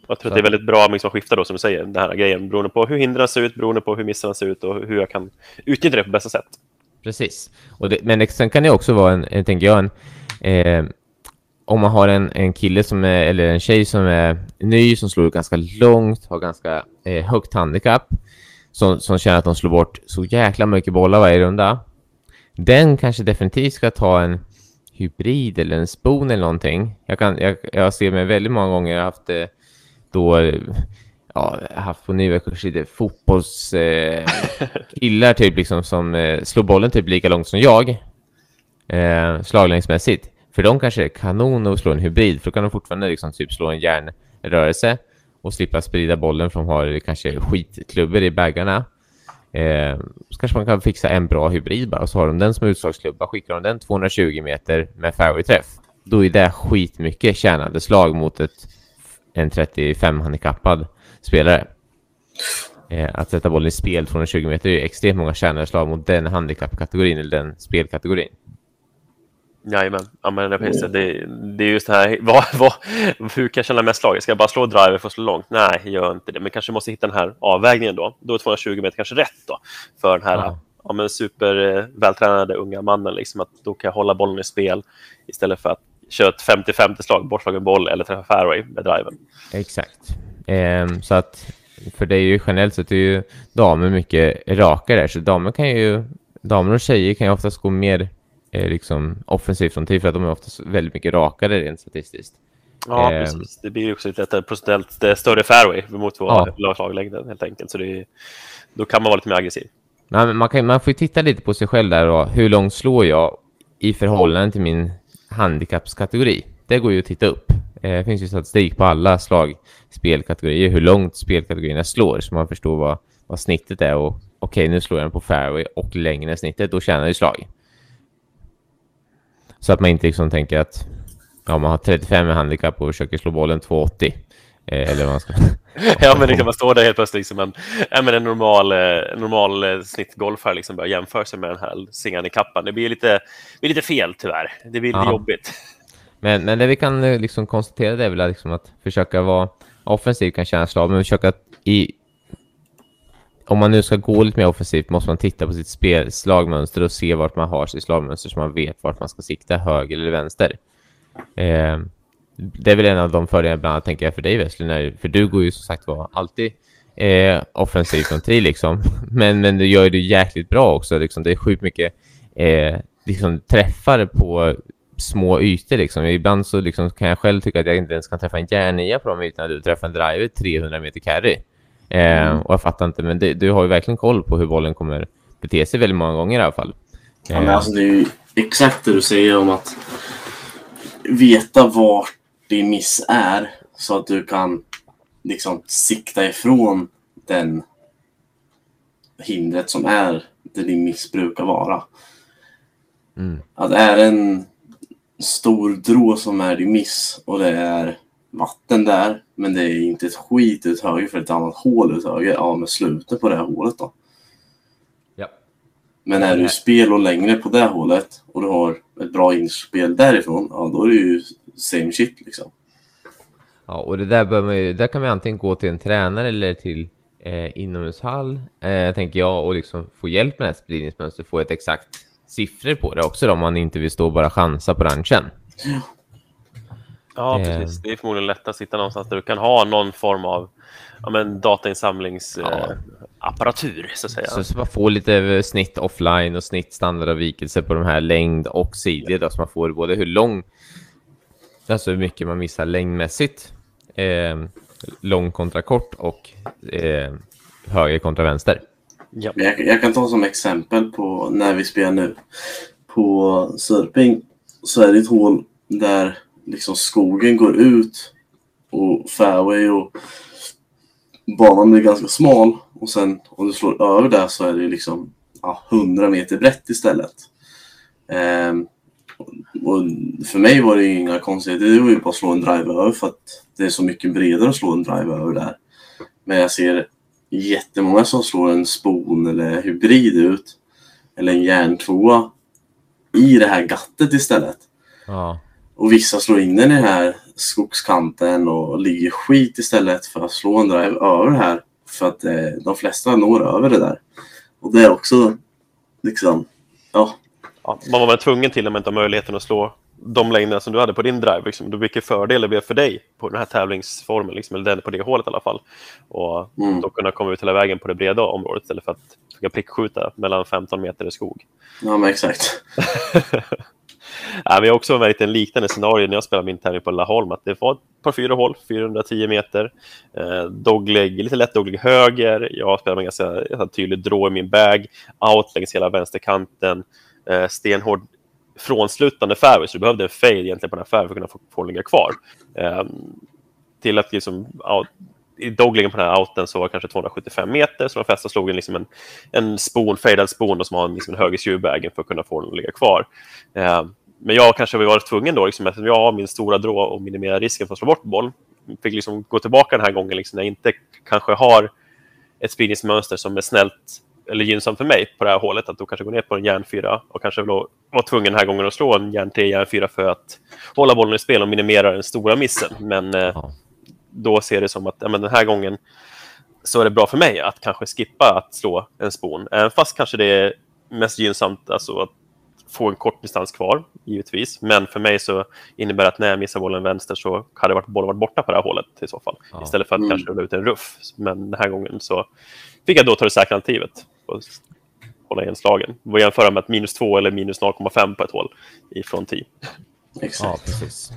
Speaker 3: Jag tror att det är väldigt bra liksom, att skifta då, som du säger, den här grejen, beroende på hur hindren ser ut, beroende på hur missarna ser ut och hur jag kan utnyttja det på bästa sätt.
Speaker 2: Precis. Och det, men sen kan det också vara, en, en, tänker jag, en, eh, om man har en, en kille som är, eller en tjej som är ny, som slår ganska långt, har ganska eh, högt handikapp, som, som känner att de slår bort så jäkla mycket bollar varje runda. Den kanske definitivt ska ta en hybrid eller en spoon eller någonting. Jag, kan, jag, jag ser mig väldigt många gånger haft eh, då ja, haft på nybörjarkurs lite fotbolls eh, typ liksom som eh, slår bollen typ lika långt som jag eh, slaglängdsmässigt. För de kanske är kanon att slå en hybrid för då kan de fortfarande liksom typ slå en järnrörelse och slippa sprida bollen för de har kanske skitklubbor i baggarna. Eh, så kanske man kan fixa en bra hybrid bara och så har de den som utslagsklubba. Skickar de den 220 meter med fairway-träff. Då är det skitmycket tjänade slag mot ett, en 35-handikappad spelare. Eh, att sätta bollen i spel 220 meter är ju extremt många tjänade slag mot den handikappkategorin eller den spelkategorin.
Speaker 3: Jajamän, ja, men det, finns det. Det, det är just det här, vad, vad, hur kan jag känna mest slag? Ska jag bara slå driver för att slå långt? Nej, gör inte det. Men kanske måste hitta den här avvägningen då. Då är 220 meter kanske rätt då för den här
Speaker 2: Ja.
Speaker 3: ja. men super eh, unga mannen. Liksom, att då kan jag hålla bollen i spel istället för att köra ett 50-50 slag, bortslagen boll eller träffa fairway med driven.
Speaker 2: Exakt. Ehm, så att, för det är ju generellt sett är ju damer mycket rakare där, så damer kan ju, damer och tjejer kan ju oftast gå mer eh, liksom offensivt från tid för att de är oftast väldigt mycket rakare rent statistiskt.
Speaker 3: Ja,
Speaker 2: Ehm.
Speaker 3: precis. Det blir också lite procentuellt eh, större fairway mot
Speaker 2: Ja.
Speaker 3: ja. slaglängden helt enkelt. Så det då kan man vara lite mer aggressiv.
Speaker 2: Men man, kan, man får ju titta lite på sig själv där och hur långt slår jag i förhållande till min handikappskategori. Det går ju att titta upp. Eh, Det finns ju statistik på alla slag spelkategorier, hur långt spelkategorierna slår, så man förstår vad, vad snittet är. Och okej, nu slår jag den på fairway och längre än snittet, då tjänar jag slag. Så att man inte liksom tänker att ja, man har 35 i handikapp och försöker slå bollen 280. Eh, eller man ska...
Speaker 3: Ja, men det kan man stå där helt plötsligt som en, ja, men en normal, eh, normal eh, snittgolfare liksom börja jämföra sig med den här singan i kappan. Det blir lite, blir lite fel tyvärr. Det blir lite
Speaker 2: Ja.
Speaker 3: jobbigt.
Speaker 2: Men, men det vi kan eh, liksom konstatera det är väl liksom att försöka vara offensiv kan kännas slag, men försöka i... Om man nu ska gå lite mer offensivt måste man titta på sitt spel, slagmönster och se vart man har sitt slagmönster så man vet vart man ska sikta, höger eller vänster. Eh, det är väl en av de fördelarna bland annat tänker jag för dig Wesley, när, för du går ju som sagt var alltid eh, offensivt från tee liksom. Men, men du gör ju det jäkligt bra också liksom. Det är sjukt mycket eh, liksom, träffar på små ytor liksom. Ibland så liksom, kan jag själv tycka att jag inte ens kan träffa en järnia på de ytorna du träffar en driver 300 meter carry. Eh, Och jag fattar inte, men det, du har ju verkligen koll på hur bollen kommer bete sig väldigt många gånger i alla fall.
Speaker 1: Ja, men
Speaker 2: Eh,
Speaker 1: alltså, det är ju exakt det du säger om att veta vart din miss är så att du kan liksom sikta ifrån den hindret som är det din miss brukar vara.
Speaker 2: Mm.
Speaker 1: Att är en stor drå som är din miss och det är vatten där men det är inte ett skit ut höger för ett annat hål ut höger. Ja, men slutet på det här hålet då.
Speaker 2: Ja.
Speaker 1: Men är du spel och längre på det hålet och du har ett bra inspel därifrån, ja då är det ju same shit liksom.
Speaker 2: Ja, och det där, bör man ju, där kan man antingen gå till en tränare eller till eh, inomhushall, eh, tänker jag, och liksom få hjälp med det här spridningsmönstret, få ett exakt siffror på det också då, om man inte vill stå och bara chansa på ranchen.
Speaker 3: Ja,
Speaker 2: Eh.
Speaker 3: precis. Det är förmodligen lättast att hitta någonstans där du kan ha någon form av ja, men, datainsamlingsapparatur, så att säga.
Speaker 2: Så, så man får lite eh, snitt offline och snitt standardavvikelse på de här längd och sidled, då, så man får både hur lång, alltså hur mycket man missar längdmässigt, eh, lång kontra kort och eh, höger kontra vänster.
Speaker 3: Ja.
Speaker 1: Jag, jag kan ta som exempel på när vi spelar nu. På Sörping så är det ett hål där liksom skogen går ut och fairway och banan blir ganska smal. Och sen om du slår över där så är det liksom ja, 100 meter brett istället. Ehm, och för mig var det ju inga konstigheter. Det var ju bara att slå en drive över för att det är så mycket bredare att slå en drive över där. Men jag ser jättemånga som slår en spon eller hybrid ut. Eller en järntvåa i det här gattet istället.
Speaker 2: Ja,
Speaker 1: och vissa slår in den i den här skogskanten och ligger skit istället för att slå en drive över det här. För att eh, de flesta når över det där. Och det är också liksom, ja,
Speaker 3: Ja, man var väl tvungen till om man inte har möjligheten att slå de längderna som du hade på din drive. Liksom. Då vilken fördel det blev för dig på den här tävlingsformen, liksom, eller den på det hålet i alla fall. Och
Speaker 1: Mm.
Speaker 3: då kunna komma ut hela vägen på det breda området istället för att försöka prickskjuta mellan 15 meter i skog.
Speaker 1: ja men exakt.
Speaker 3: Ja, vi har också varit i en liknande scenario när jag spelade min tävling på Laholm. Att det var ett par fyra hål, 410 meter. Eh, dogleg, lite lätt dogleg höger. Jag spelade med ganska, ganska tydlig draw i min bag. Out längs hela vänsterkanten. Eh, stenhård frånslutande fairway, så du behövde en fade egentligen på den här fairway för att kunna få, få ligga kvar. Eh, till att liksom, out, i doglingen på den här outen så var det kanske 275 meter, så de flesta slog en, liksom en, en spon, fadad spon som har en, liksom en höger tjuvbägen för att kunna få den att ligga kvar. Eh, men jag kanske var tvungen då, liksom, eftersom jag har min stora drå och minimerar risken för att slå bort boll. Fick liksom gå tillbaka den här gången liksom, när jag inte kanske har ett spridningsmönster som är snällt eller gynnsamt för mig på det här hålet. Att då kanske gå ner på en järnfyra och kanske då var tvungen den här gången att slå en järn 3, järn 4 för att hålla bollen i spel och minimera den stora missen. Men eh, då ser det som att ja, men den här gången så är det bra för mig att kanske skippa att slå en spon. Även fast kanske det är mest gynnsamt alltså, att få en kort distans kvar, givetvis. Men för mig så innebär det att när jag missar bollen vänster så hade varit, bollen varit borta på det här hålet i så fall.
Speaker 2: Ja.
Speaker 3: Istället för att
Speaker 1: Mm.
Speaker 3: kanske rulla ut en ruff. Men den här gången så fick jag då ta det säkra alternativet. Och hålla igen slagen. Vad jämföra med ett minus 2 eller minus 0,5 på ett hål ifrån 10.
Speaker 1: Exakt.
Speaker 2: ja precis.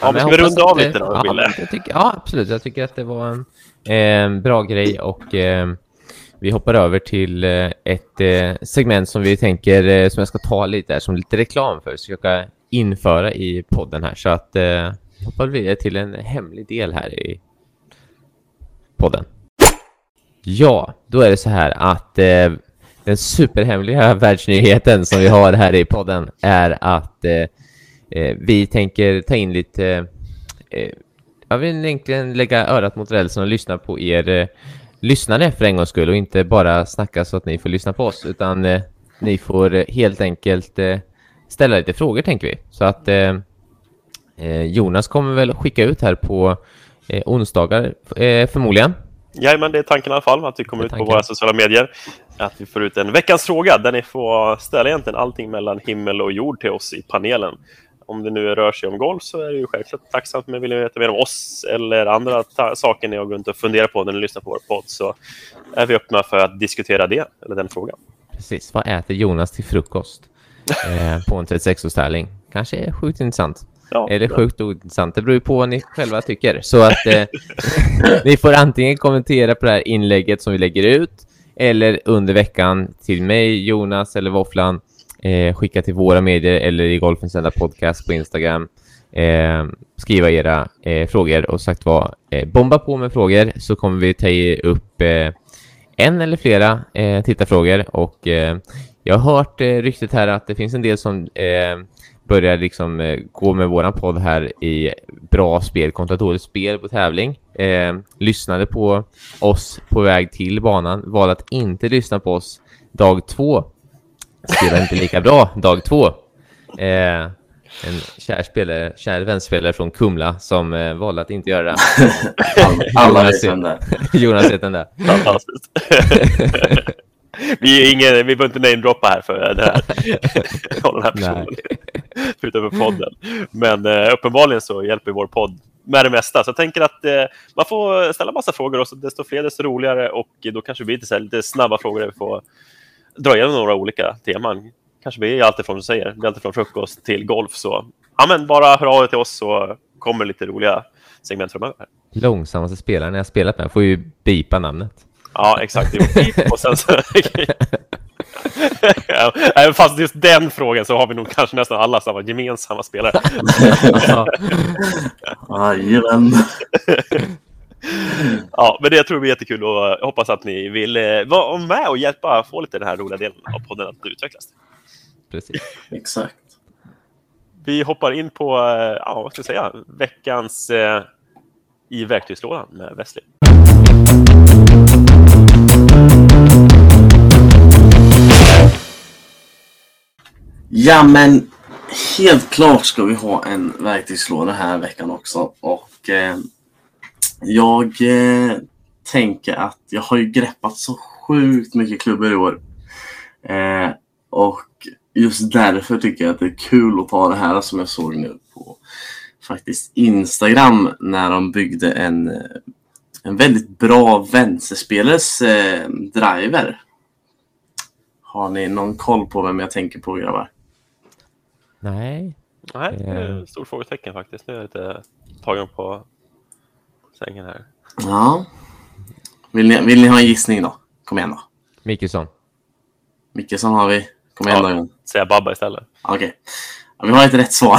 Speaker 3: Ja, men ska vi runda av
Speaker 2: att,
Speaker 3: lite då,
Speaker 2: ja,
Speaker 3: Wille?
Speaker 2: tycker, ja, absolut. Jag tycker att det var en eh, bra grej och eh, vi hoppar över till eh, ett eh, segment som vi tänker, eh, som jag ska ta lite här, som lite reklam för, försöka införa i podden här. Så att eh, hoppar vi till en hemlig del här i podden. Ja, då är det så här att eh, den superhemliga världsnyheten som vi har här i podden är att eh, eh, vi tänker ta in lite... Eh, jag vill egentligen lägga örat mot rälsen och lyssna på er eh, lyssnare för en gångs skull och inte bara snacka så att ni får lyssna på oss utan eh, ni får eh, helt enkelt eh, ställa lite frågor tänker vi. Så att eh, eh, Jonas kommer väl skicka ut här på eh, onsdagar förmodligen.
Speaker 3: Jajamän, det är tanken i alla fall. Att vi kommer ut på våra sociala medier. Att vi får ut en veckans fråga där ni får ställa egentligen allting mellan himmel och jord till oss i panelen. Om det nu rör sig om golf så är det ju självklart tacksamt. Men vill ni veta mer om oss eller andra saker ni har gått runt och funderat på när ni lyssnar på vår podd så är vi öppna för att diskutera det, eller den frågan.
Speaker 2: Precis, vad äter Jonas till frukost eh, på en 36-årstävling? Kanske är sjukt intressant.
Speaker 3: Ja,
Speaker 2: Eller sjukt ointressant. Det beror ju på vad ni själva tycker. Så att eh, ni får antingen kommentera på det här inlägget som vi lägger ut eller under veckan till mig, Jonas eller Våfflan. Eh, skicka till våra medier eller i Golfens enda podcast på Instagram. eh, skriva era eh, frågor och sagt vad, eh, bomba på med frågor så kommer vi ta upp eh, en eller flera eh, tittarfrågor och eh, jag har hört eh, ryktet här att det finns en del som eh, börjar liksom eh, gå med våran podd här i bra spel kontra dåligt spel på tävling. Eh, lyssnade på oss på väg till banan, valde att inte lyssna på oss dag två. Spelade inte lika bra dag två. Eh, en kär spelare, kär vänspelare från Kumla som eh, valde att inte göra det.
Speaker 1: Alla vet vem det.
Speaker 2: Jonas vet den där.
Speaker 3: Fantastiskt. vi, är ingen, vi behöver inte namedroppa här för det här. den här personen. Förutom för podden. Men eh, uppenbarligen så hjälper vår podd med det mesta. Så jag tänker att eh, man får ställa massa frågor och så desto fler desto roligare och då kanske det blir lite, så här, lite snabba frågor där vi får dra igenom några olika teman. Kanske blir allt ifrån, du säger, det är allt från frukost till golf. Så ja, men bara hör av er till oss så kommer lite roliga segment framöver.
Speaker 2: Långsammaste spelaren jag spelat med. Får ju bipa namnet.
Speaker 3: Ja, exakt. Och sen så... Även fast just den frågan så har vi nog kanske nästan alla samma gemensamma spelare.
Speaker 1: Jajamän.
Speaker 3: ja, men det tror jag blir jättekul och jag hoppas att ni vill eh, vara med och hjälpa få lite den här roliga delen av podden att utvecklas.
Speaker 2: Precis.
Speaker 1: Exakt.
Speaker 3: Vi hoppar in på, eh, ja, vad ska jag säga, veckans eh, i verktygslådan med Wesley.
Speaker 1: Ja, men helt klart ska vi ha en verktygslåda här veckan också. Och eh, jag eh, tänker att jag har ju greppat så sjukt mycket klubbor i år. Eh, och just därför tycker jag att det är kul att ta det här som jag såg nu på faktiskt Instagram när de byggde en, eh, en väldigt bra vänsterspelares eh, driver. Har ni någon koll på vem jag tänker på grabbar?
Speaker 2: Nej.
Speaker 3: Nej, det är ett stort frågetecken faktiskt. Nu är jag lite tagen på sängen här.
Speaker 1: Ja. Vill ni, vill ni ha en gissning då? Kom igen då.
Speaker 2: Mickelsson.
Speaker 1: Mickelsson har vi. Kom igen
Speaker 3: Ja.
Speaker 1: då.
Speaker 3: Säga Babba istället.
Speaker 1: Okej. Ja, vi har ett rätt svar.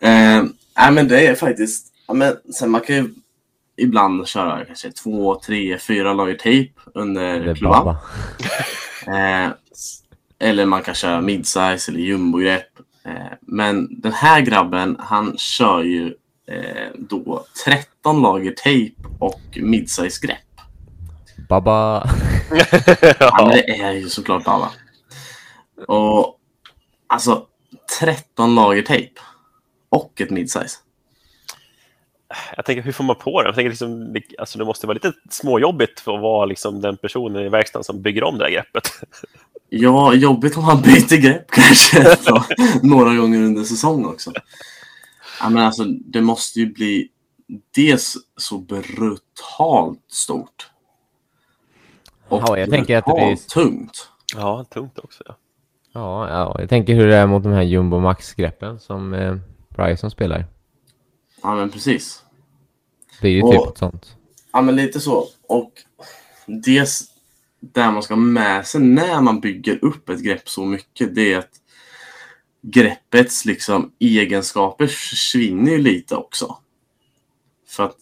Speaker 1: eh, nej, men det är faktiskt... Ja, men sen man kan ju ibland köra kanske två, tre, fyra lager tejp under klubban. Eh, eller man kan köra midsize eller jumbogrepp. Eh, men den här grabben, han kör ju då 13 lager tejp och midsize grepp.
Speaker 2: Babba.
Speaker 1: Ja, det är ju såklart alla. Och alltså 13 lager tejp och ett midsize.
Speaker 3: Jag tänker, hur får man på det? Jag tänker liksom, det- alltså, det måste vara lite småjobbigt för att vara liksom, den personen i verkstaden som bygger om det här greppet.
Speaker 1: Ja, jobbigt om han byter grepp kanske några gånger under säsong också. Ja, men alltså, det måste ju bli dels så brutalt stort.
Speaker 2: Ja, jag tänker att det blir-
Speaker 1: tungt.
Speaker 3: Ja, tungt också. Ja.
Speaker 2: Ja, ja, jag tänker hur det är mot de här Jumbo Max-greppen som eh, Bryson spelar.
Speaker 1: Ja, men precis.
Speaker 2: Det är ju
Speaker 1: Och-
Speaker 2: typ ett sånt.
Speaker 1: Ja, men lite så. Och det där man ska ha med sig när man bygger upp ett grepp så mycket, det är att greppets liksom egenskaper försvinner ju lite också. För att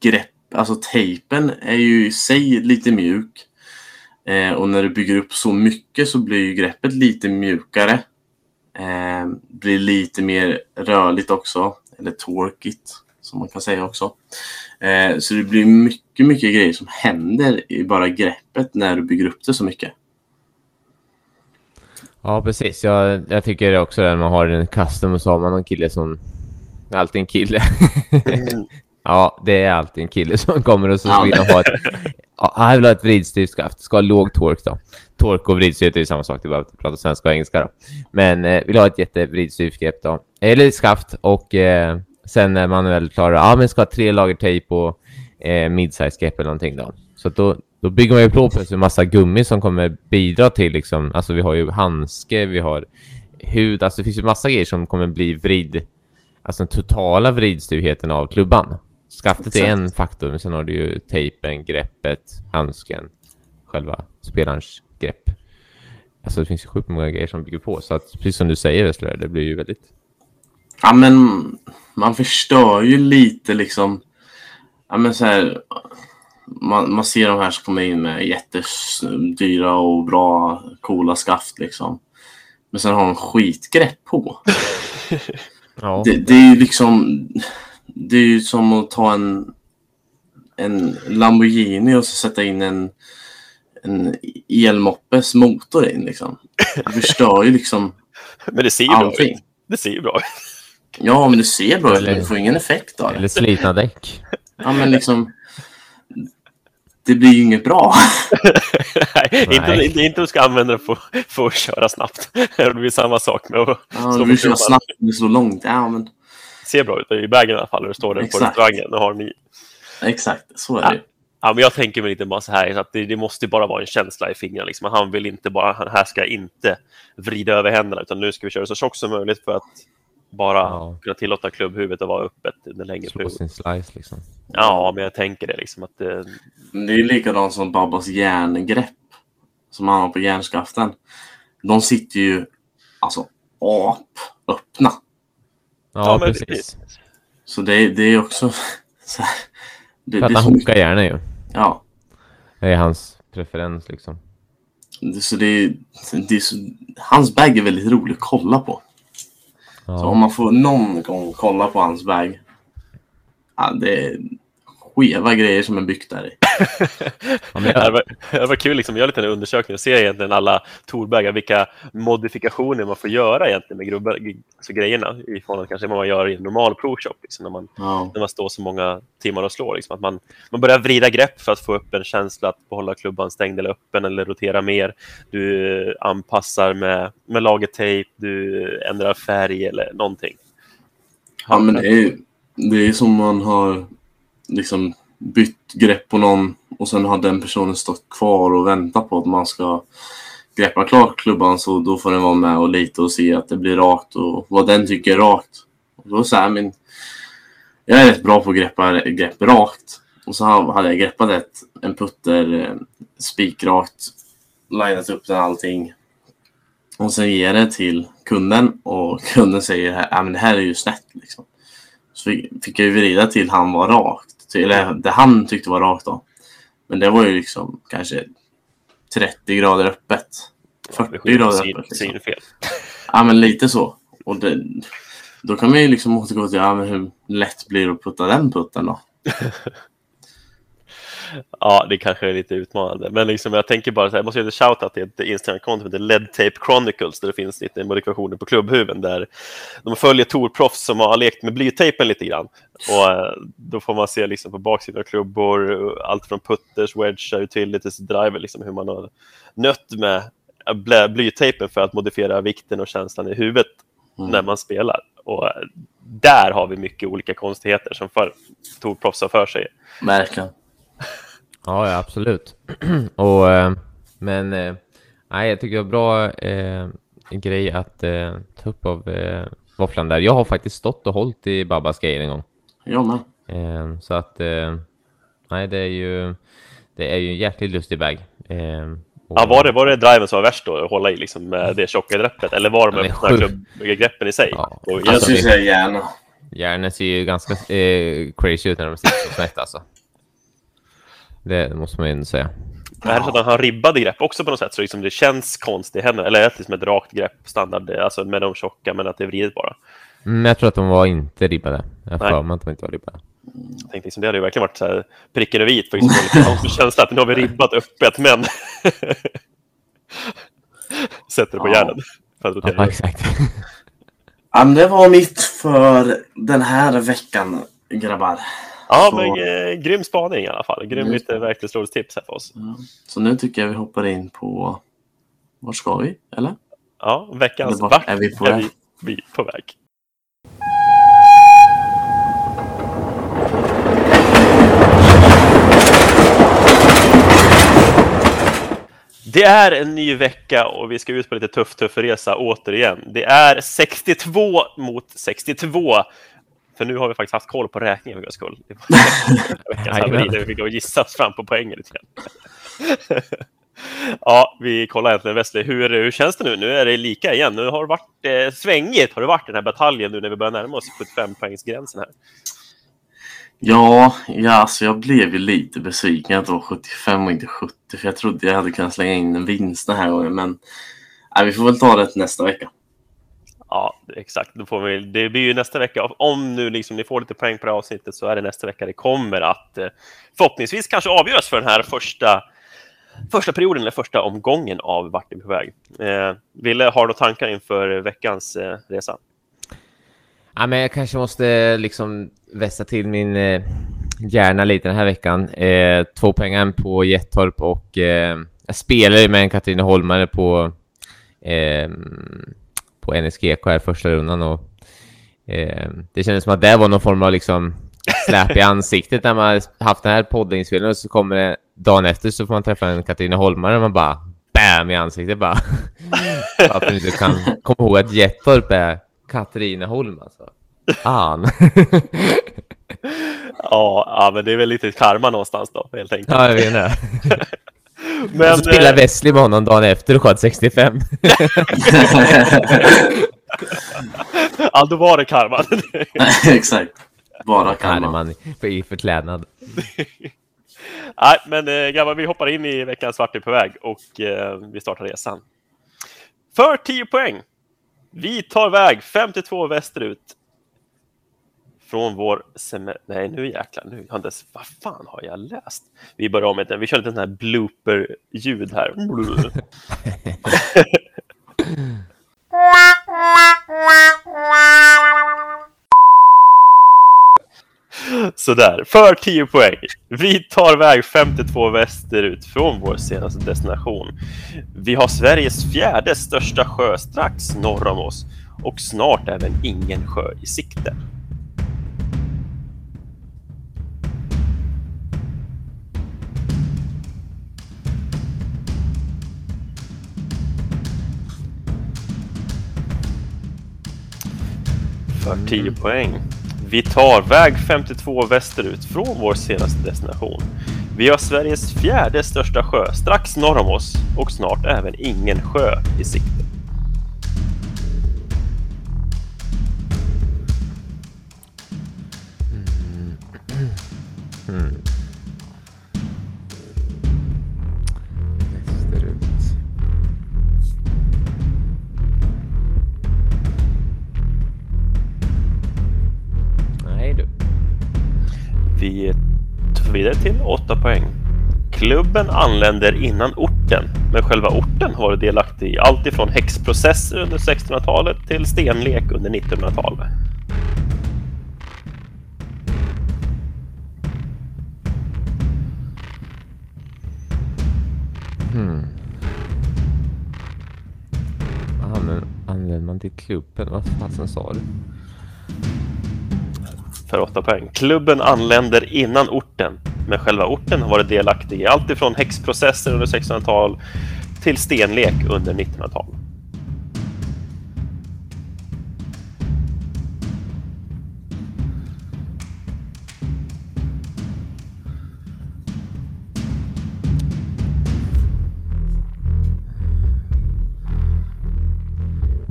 Speaker 1: grepp, alltså tejpen är ju i sig lite mjuk. Eh, och när du bygger upp så mycket så blir ju greppet lite mjukare. Eh, blir lite mer rörligt också. Eller torkigt som man kan säga också. Eh, så det blir mycket, mycket grejer som händer i bara greppet när du bygger upp det så mycket.
Speaker 2: Ja, precis. Jag, jag tycker också det. När man har en custom och så har man någon kille som... Alltid en kille. ja, det är alltid en kille som kommer och så
Speaker 1: Ja.
Speaker 2: vill han ha ett... Ja, han vill ha ett vridstyvt skaft. Ska ha låg tork då. Tork och vridstyvt är ju samma sak. Det är bara att prata svenska och engelska då. Men eh, vill ha ett jättevridstyvt grepp då. Eller skaft och eh, sen när man väl klarar... Ja, men ska ha tre lager tejp och eh, midsize grepp eller någonting då. Så då, då bygger man ju på plötsligt en massa gummi som kommer bidra till liksom... Alltså vi har ju handske, vi har hud. Alltså det finns ju massa grejer som kommer bli vrid... Alltså den totala vridstyvheten av klubban. Skaftet är
Speaker 1: Exakt.
Speaker 2: en faktor, men sen har du ju tejpen, greppet, handsken, själva spelarens grepp. alltså det finns ju sjukt många grejer som bygger på. Så att precis som du säger, Wessler, det blir ju väldigt...
Speaker 1: Ja, men man förstör ju lite liksom. Ja, men så här, man, man ser de här som kommer in med jättedyra och bra, coola skaft liksom. Men sen har de skitgrepp på.
Speaker 2: Ja,
Speaker 1: Det, det är ju liksom... Det är ju som att ta en, en Lamborghini och så sätta in en, en elmoppes motor in liksom. Det förstör ju liksom
Speaker 3: Men det ser ju bra
Speaker 1: allting.
Speaker 3: ut. Det ser ju bra ut.
Speaker 1: Ja, men det ser bra ut, du får ingen effekt av det.
Speaker 2: eller slitna däck.
Speaker 1: Ja, men liksom... Det blir ju inget bra.
Speaker 3: Nej, inte,
Speaker 2: Nej.
Speaker 3: inte, inte du ska använda det för, för att köra snabbt. Det blir samma sak med att
Speaker 1: Ja, du vill köra snabbt, det så långt. Ja, men
Speaker 3: Se bra ut i bagen i alla fall. När du står där på restaurangen och har ni.
Speaker 1: exakt, så är det ju.
Speaker 3: Ja, men jag tänker väl inte bara så här, så att det, det måste bara vara en känsla i fingrarna. Liksom. Han vill inte bara, han här ska inte vrida över händerna, utan nu ska vi köra så tjockt som möjligt för att bara
Speaker 2: Ja.
Speaker 3: kunna tillåta klubbhuvudet att vara öppet under längre
Speaker 2: Slå
Speaker 3: period.
Speaker 2: sin slice liksom.
Speaker 3: Ja, men jag tänker det liksom att det,
Speaker 1: Men Det är ju likadant som Babbas järngrepp. Som han har på järnskaften. De sitter ju alltså apöppna.
Speaker 2: Ja,
Speaker 3: men
Speaker 2: precis.
Speaker 1: Så det, det är också så här, det,
Speaker 2: För att
Speaker 1: det är
Speaker 2: han hookar gärna ju.
Speaker 1: Ja,
Speaker 2: Det är hans preferens liksom.
Speaker 1: det, så det är, det är så, hans bag är väldigt rolig att kolla på. Så om man får någon gång kolla på hans väg. Ja, det skeva grejer som är byggt där i.
Speaker 3: det var, det var kul liksom, att göra lite en undersökning och se egentligen alla tourbaggar, vilka modifikationer man får göra egentligen med grubbar, alltså grejerna i förhållande kanske vad man gör i en normal provshop. Liksom, när, man,
Speaker 1: Ja.
Speaker 3: när man står så många timmar och slår. Liksom, att man, man börjar vrida grepp för att få upp en känsla att behålla klubban stängd eller öppen eller rotera mer. Du anpassar med, med lagertejp, du ändrar färg eller någonting.
Speaker 1: Ja, men det är, det är som man har liksom bytt grepp på någon och sen har den personen stått kvar och väntat på att man ska greppa klart klubban så då får den vara med och lite och se att det blir rakt och vad den tycker är rakt. Och då så här, men jag är rätt bra på att greppa grepp rakt. Och så hade jag greppat ett, en putter eh, spikrakt, linat upp den allting. Och sen ger jag det till kunden och kunden säger att det här är ju snett. Liksom. Så fick, fick jag ju vrida till han var rakt. Till, eller det han tyckte var rakt då. Men det var ju liksom kanske 30 grader öppet. 40 grader
Speaker 3: Syn,
Speaker 1: öppet. Liksom.
Speaker 3: synfel.
Speaker 1: Ja men lite så. Och det, då kan man ju liksom återgå till ja, hur lätt blir det att putta den putten då?
Speaker 3: Ja, det kanske är lite utmanande. Men liksom, jag tänker bara så här, jag måste göra ett shoutout till ett Instagram-konto som heter LED Tape Chronicles där det finns lite modifikationer på klubbhuven där de följer Torproffs som har lekt med blytejpen lite grann. Och eh, då får man se liksom på baksidan av klubbor, allt från putters, wedgar, utilities, driver, liksom hur man har nött med eh, blytejpen för att modifiera vikten och känslan i huvudet
Speaker 1: Mm.
Speaker 3: när man spelar. Och eh, där har vi mycket olika konstigheter som Torproffs har för sig.
Speaker 1: Verkligen.
Speaker 2: ja, ja absolut. och, eh, men eh, nej, jag tycker det var bra eh, grej att eh, ta upp av eh, våfflan där. Jag har faktiskt stått och hållit i Babbas grejer en gång.
Speaker 1: Jag med.
Speaker 2: Eh, så att, eh, nej, det är ju, det är ju en jäkligt lustig bag. Eh, och-
Speaker 3: Ja, var det, var det driven som var värst då, att hålla i liksom, det tjocka greppet? Eller var de
Speaker 2: Den är
Speaker 3: öppna
Speaker 2: sjuk.
Speaker 3: klubbgreppen i sig?
Speaker 2: Ja.
Speaker 3: Och
Speaker 1: Jag
Speaker 2: Alltså,
Speaker 1: skulle
Speaker 2: det-
Speaker 1: säga gärna.
Speaker 2: Hjärnan ser ju ganska eh, crazy ut när de sitter så snett alltså. Det måste man ju ändå säga.
Speaker 3: är det så att han har ribbade grepp också på något sätt? Så liksom det känns konstigt i händerna? Eller är det liksom ett rakt grepp, standard, alltså med de tjocka, men att det är vridet bara?
Speaker 2: Mm, jag tror att de var inte ribbade. Jag har
Speaker 3: Nej.
Speaker 2: för mig att de inte var ribbade.
Speaker 3: Jag tänkte liksom, det hade ju verkligen varit så här pricken över i för liksom, känsla att nu har vi ribbat öppet, men sätter det på hjärnan.
Speaker 2: Ja,
Speaker 3: det.
Speaker 2: exakt.
Speaker 1: Ja, men det var mitt för den här veckan grabbar.
Speaker 3: Ja,
Speaker 1: Så-
Speaker 3: men eh, grym spaning i alla fall. Grym
Speaker 1: Mm.
Speaker 3: lite verklighetsrådstips här för oss.
Speaker 1: Ja. Så nu tycker jag vi hoppar in på... Vart ska vi? Eller?
Speaker 3: Ja, veckans
Speaker 1: Eller vart är vi på
Speaker 3: är
Speaker 1: väg?
Speaker 3: vi, vi på väg? Det är en ny vecka och vi ska ut på lite tuff, tuff resa återigen. Det är 62 mot 62. För nu har vi faktiskt haft koll på räkningen för guds skull. Det var veckans haveri där vi fick gissa oss fram på poängen lite grann. Ja, vi kollar äntligen Wesley. Hur, hur känns det nu? Nu är det lika igen. Nu har det varit eh, svängigt, har det varit den här bataljen nu när vi börjar närma oss 75-poängsgränsen här.
Speaker 1: Ja, ja alltså jag blev ju lite besviken att det var 75 och inte 70 för jag trodde jag hade kunnat slänga in en vinst den här gången men nej, vi får väl ta det nästa vecka.
Speaker 3: Ja, exakt. Då får vi, det blir ju nästa vecka. Om nu liksom ni får lite poäng på det här avsnittet så är det nästa vecka det kommer att eh, förhoppningsvis kanske avgöras för den här första, första perioden eller första omgången av Vart är på väg. Eh, Ville, har du några tankar inför veckans eh, resa?
Speaker 2: Ja, men jag kanske måste liksom vässa till min eh, hjärna lite den här veckan. Eh, två pengar på Jättorp och eh, jag spelar ju med en Katrineholmare på eh, på NSGK här första rundan och eh, det kändes som att det var någon form av liksom släp i ansiktet när man haft den här poddinspelningen och så kommer det dagen efter så får man träffa en Katarina Holmare och man bara BAM i ansiktet bara. Varför inte kan komma ihåg att Jettorp är Katrineholm alltså. Fan.
Speaker 3: ja, ja, men det är väl lite karma någonstans då, helt enkelt.
Speaker 2: Ja, jag vet det.
Speaker 3: Men,
Speaker 2: och så spelade
Speaker 3: eh,
Speaker 2: Wesley med honom dagen efter och sköt 65.
Speaker 3: ja, då var det karma.
Speaker 1: Exakt. Bara karma.
Speaker 2: man i förklädnad.
Speaker 3: Nej, men eh, grabbar, vi hoppar in i veckans Svart är på väg och eh, vi startar resan. För 10 poäng. Vi tar väg 52 västerut. Från vår semester... Nej, nu jäklar. Nu Anders. Vad fan har jag läst? Vi börjar om med den. Vi kör lite sån här blooper-ljud här. Sådär, för 10 poäng. Vi tar väg 52 västerut från vår senaste destination. Vi har Sveriges fjärde största sjö strax norr om oss och snart även ingen sjö i sikte. För 10 poäng. Vi tar väg 52 västerut från vår senaste destination. Vi har Sveriges fjärde största sjö strax norr om oss och snart även ingen sjö i sikte. Vidare till 8 poäng. Klubben anländer innan orten, men själva orten har varit delaktig i allt ifrån häxprocesser under 1600-talet till stenlek under 1900-talet.
Speaker 2: Hmm. Men använder man till klubben? Vad fasen sa du?
Speaker 3: för 8 poäng. Klubben anländer innan orten, men själva orten har varit delaktig i allt ifrån häxprocesser under 1600-tal till stenlek under 1900-tal.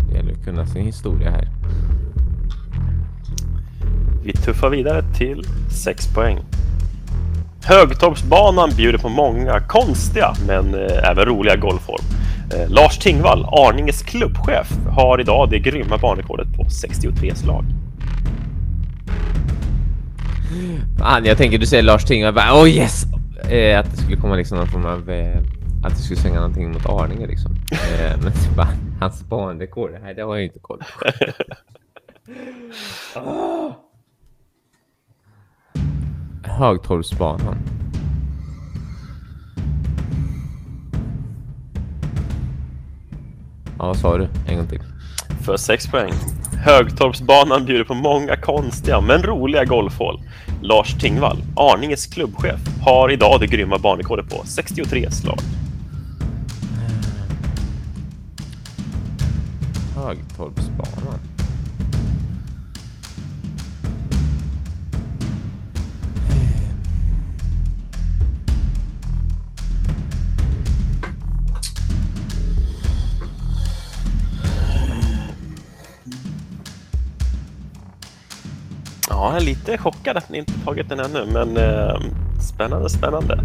Speaker 2: Det gäller att kunna sin historia här.
Speaker 3: Vi tuffar vidare till 6 poäng. Högtorpsbanan bjuder på många konstiga men eh, även roliga golfform. Eh, Lars Tingvall, Arninges klubbchef, har idag det grymma banrekordet på 63 slag.
Speaker 2: Fan, jag tänker du säger Lars Tingvall bara oh yes! Eh, att det skulle komma liksom någon form av eh, att det skulle svänga någonting mot Arninge liksom. Eh, men bara, hans banrekord, nej det har jag inte koll på. Högtorpsbanan. Ja, vad sa du? En gång till.
Speaker 3: För 6 poäng. Högtorpsbanan bjuder på många konstiga men roliga golfhål. Lars Tingvall, Arninges klubbchef, har idag det grymma banrekordet på 63 slag.
Speaker 2: Högtorpsbanan.
Speaker 3: Ja, jag är lite chockad att ni inte tagit den ännu, men eh, spännande, spännande.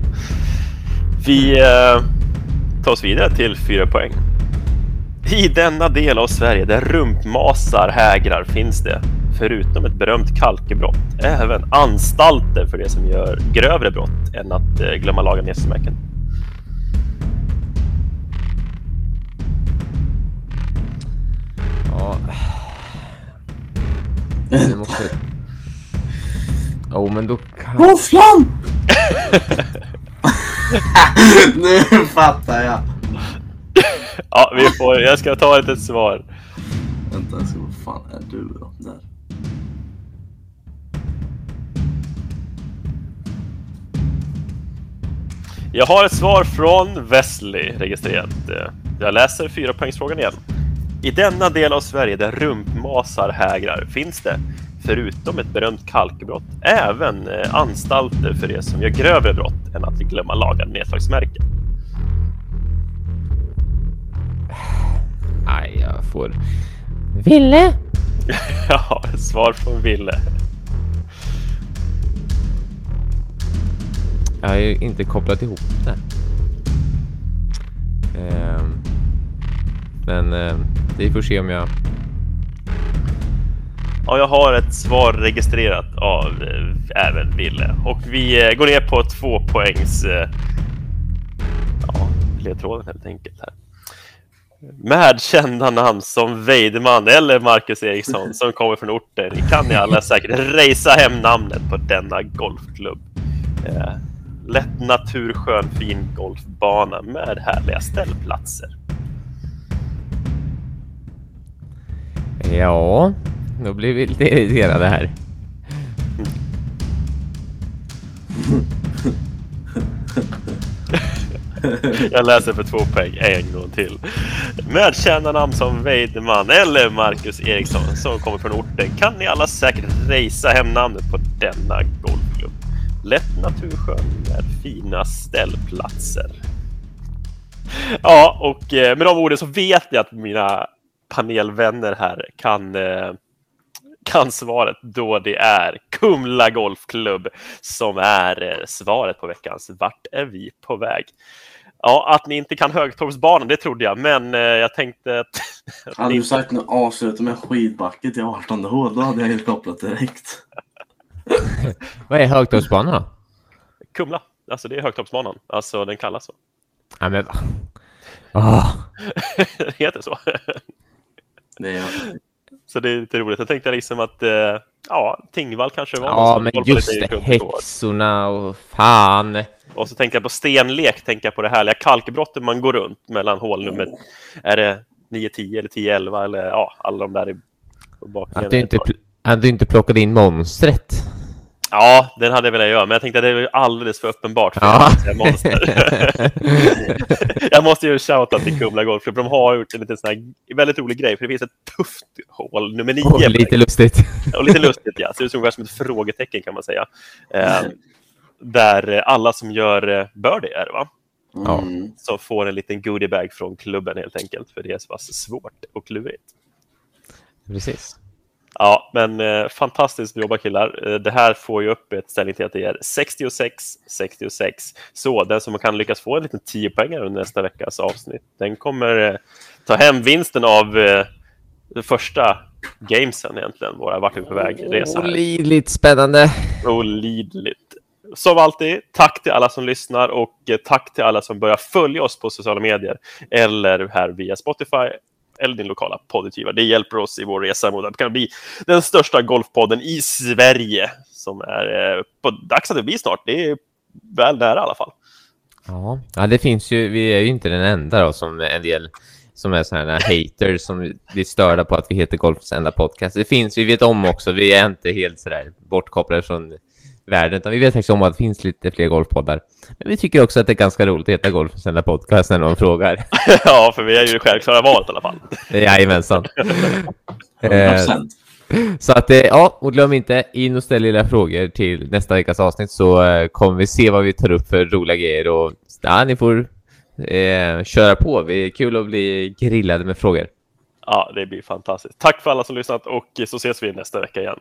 Speaker 3: Vi eh, tar oss vidare till fyra poäng. I denna del av Sverige där rumpmasar hägrar finns det, förutom ett berömt kalkebrott, även anstalter för det som gör grövre brott än att eh, glömma laga nedslagsmärken.
Speaker 2: Ja. Det måste... Jo, oh, men då kan...
Speaker 1: Våfflan! nu fattar jag.
Speaker 3: Ja, vi får, jag ska ta ett, ett svar.
Speaker 1: Vänta, jag ska, vad fan är du då? Där.
Speaker 3: Jag har ett svar från Wesley registrerat. Jag läser fyra poängsfrågan igen. I denna del av Sverige där rumpmasar hägrar finns det, förutom ett berömt kalkbrott, även eh, anstalter för det som gör grövre brott än att glömma laga nedslagsmärken.
Speaker 2: Nej, jag får... Ville?
Speaker 3: Ett svar från Ville.
Speaker 2: Jag har ju inte kopplat ihop det. Ehm, men ehm, vi får se om jag...
Speaker 3: Ja, jag har ett svar registrerat av eh, även Ville. Och vi eh, går ner på två poängs eh, ja, ledtråden helt enkelt här. Med kända namn som Weidman eller Marcus Eriksson som kommer från orten kan ni alla säkert rejsa hem namnet på denna golfklubb. Lätt natur, skön, fin golfbana med härliga ställplatser.
Speaker 2: Ja, då blir vi lite irriterade här.
Speaker 3: Jag läser för två poäng en gång till. Med kända namn som Weidman eller Marcus Eriksson som kommer från orten kan ni alla säkert rejsa hem namnet på denna golfklubb. Lätt naturskön med fina ställplatser. Ja, och eh, med de orden så vet jag att mina panelvänner här kan eh, kan svaret då det är Kumla Golfklubb som är eh, svaret på veckans Vart är vi på väg? Ja, att ni inte kan Högtorpsbanan, det trodde jag, men eh, jag tänkte att...
Speaker 1: Hade du sagt nu avsluta med skidbacke till 18 hål, då hade jag helt kopplat direkt.
Speaker 2: Vad är Högtorpsbanan då?
Speaker 3: Kumla, alltså det är Högtorpsbanan, alltså den kallas så.
Speaker 2: Ja, men va? Ah,
Speaker 3: det heter så.
Speaker 1: Det är.
Speaker 3: Så det är lite roligt. Jag tänkte liksom att, eh, ja, Tingvall kanske var
Speaker 2: ja, men just det. Häxorna och fan.
Speaker 3: Och så tänker jag på stenlek, tänker jag på det härliga kalkbrottet man går runt mellan hål nummer, är det 9-10 eller 10-11 eller ja, alla de där i på baksidan.
Speaker 2: Att du inte, pl- att du inte plockade in monstret.
Speaker 3: Ja, den hade jag velat göra, men jag tänkte att det är alldeles för uppenbart för
Speaker 2: Ja.
Speaker 3: att säga monster. jag måste ju shouta till Kumla Golfklubb, för de har gjort en liten sån här väldigt rolig grej, för det finns ett tufft hål, nummer 9.
Speaker 2: Och lite lustigt.
Speaker 3: Och lite lustigt, ja. Så det såg ungefär som ett frågetecken kan man säga. Eh, där alla som gör eh, birdie är det, va?
Speaker 2: Ja.
Speaker 1: Mm.
Speaker 3: Så får en liten goodiebag från klubben helt enkelt, för det är så pass svårt och klurigt.
Speaker 2: Precis.
Speaker 3: Ja, men eh, fantastiskt jobbat killar. Eh, det här får ju upp ett ställning till att det är 66-66. Så den som kan lyckas få en liten 10 poängare under nästa veckas avsnitt, den kommer eh, ta hem vinsten av eh, det första gamesen egentligen, våra vart vi på väg-resa. här.
Speaker 2: Olidligt spännande.
Speaker 3: Olidligt. Som alltid, tack till alla som lyssnar och eh, tack till alla som börjar följa oss på sociala medier eller här via Spotify eller din lokala poddutgivare. Det hjälper oss i vår resa mot att kunna bli den största golfpodden i Sverige som är eh, på dags att det blir snart. Det är väl nära i alla fall.
Speaker 2: Ja. ja, det finns ju. Vi är ju inte den enda då som en del som är sådana här haters som blir störda på att vi heter Golfens enda podcast. Det finns, vi vet om också. Vi är inte helt sådär bortkopplade från världen, utan vi vet faktiskt om att det finns lite fler golfpoddar. Men vi tycker också att det är ganska roligt att heta Golfs enda podcast när någon frågar.
Speaker 3: ja, för vi är ju det självklara valet i alla fall.
Speaker 2: Jajamensan. Eh,
Speaker 1: 100%.
Speaker 2: Så att, eh, ja, och glöm inte in och ställ era frågor till nästa veckas avsnitt så eh, kommer vi se vad vi tar upp för roliga grejer och ja, ni får eh, köra på. Det är kul att bli grillade med frågor.
Speaker 3: Ja, det blir fantastiskt. Tack för alla som lyssnat och så ses vi nästa vecka igen.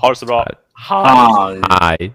Speaker 3: Ha det så bra. Hej!
Speaker 2: Hej!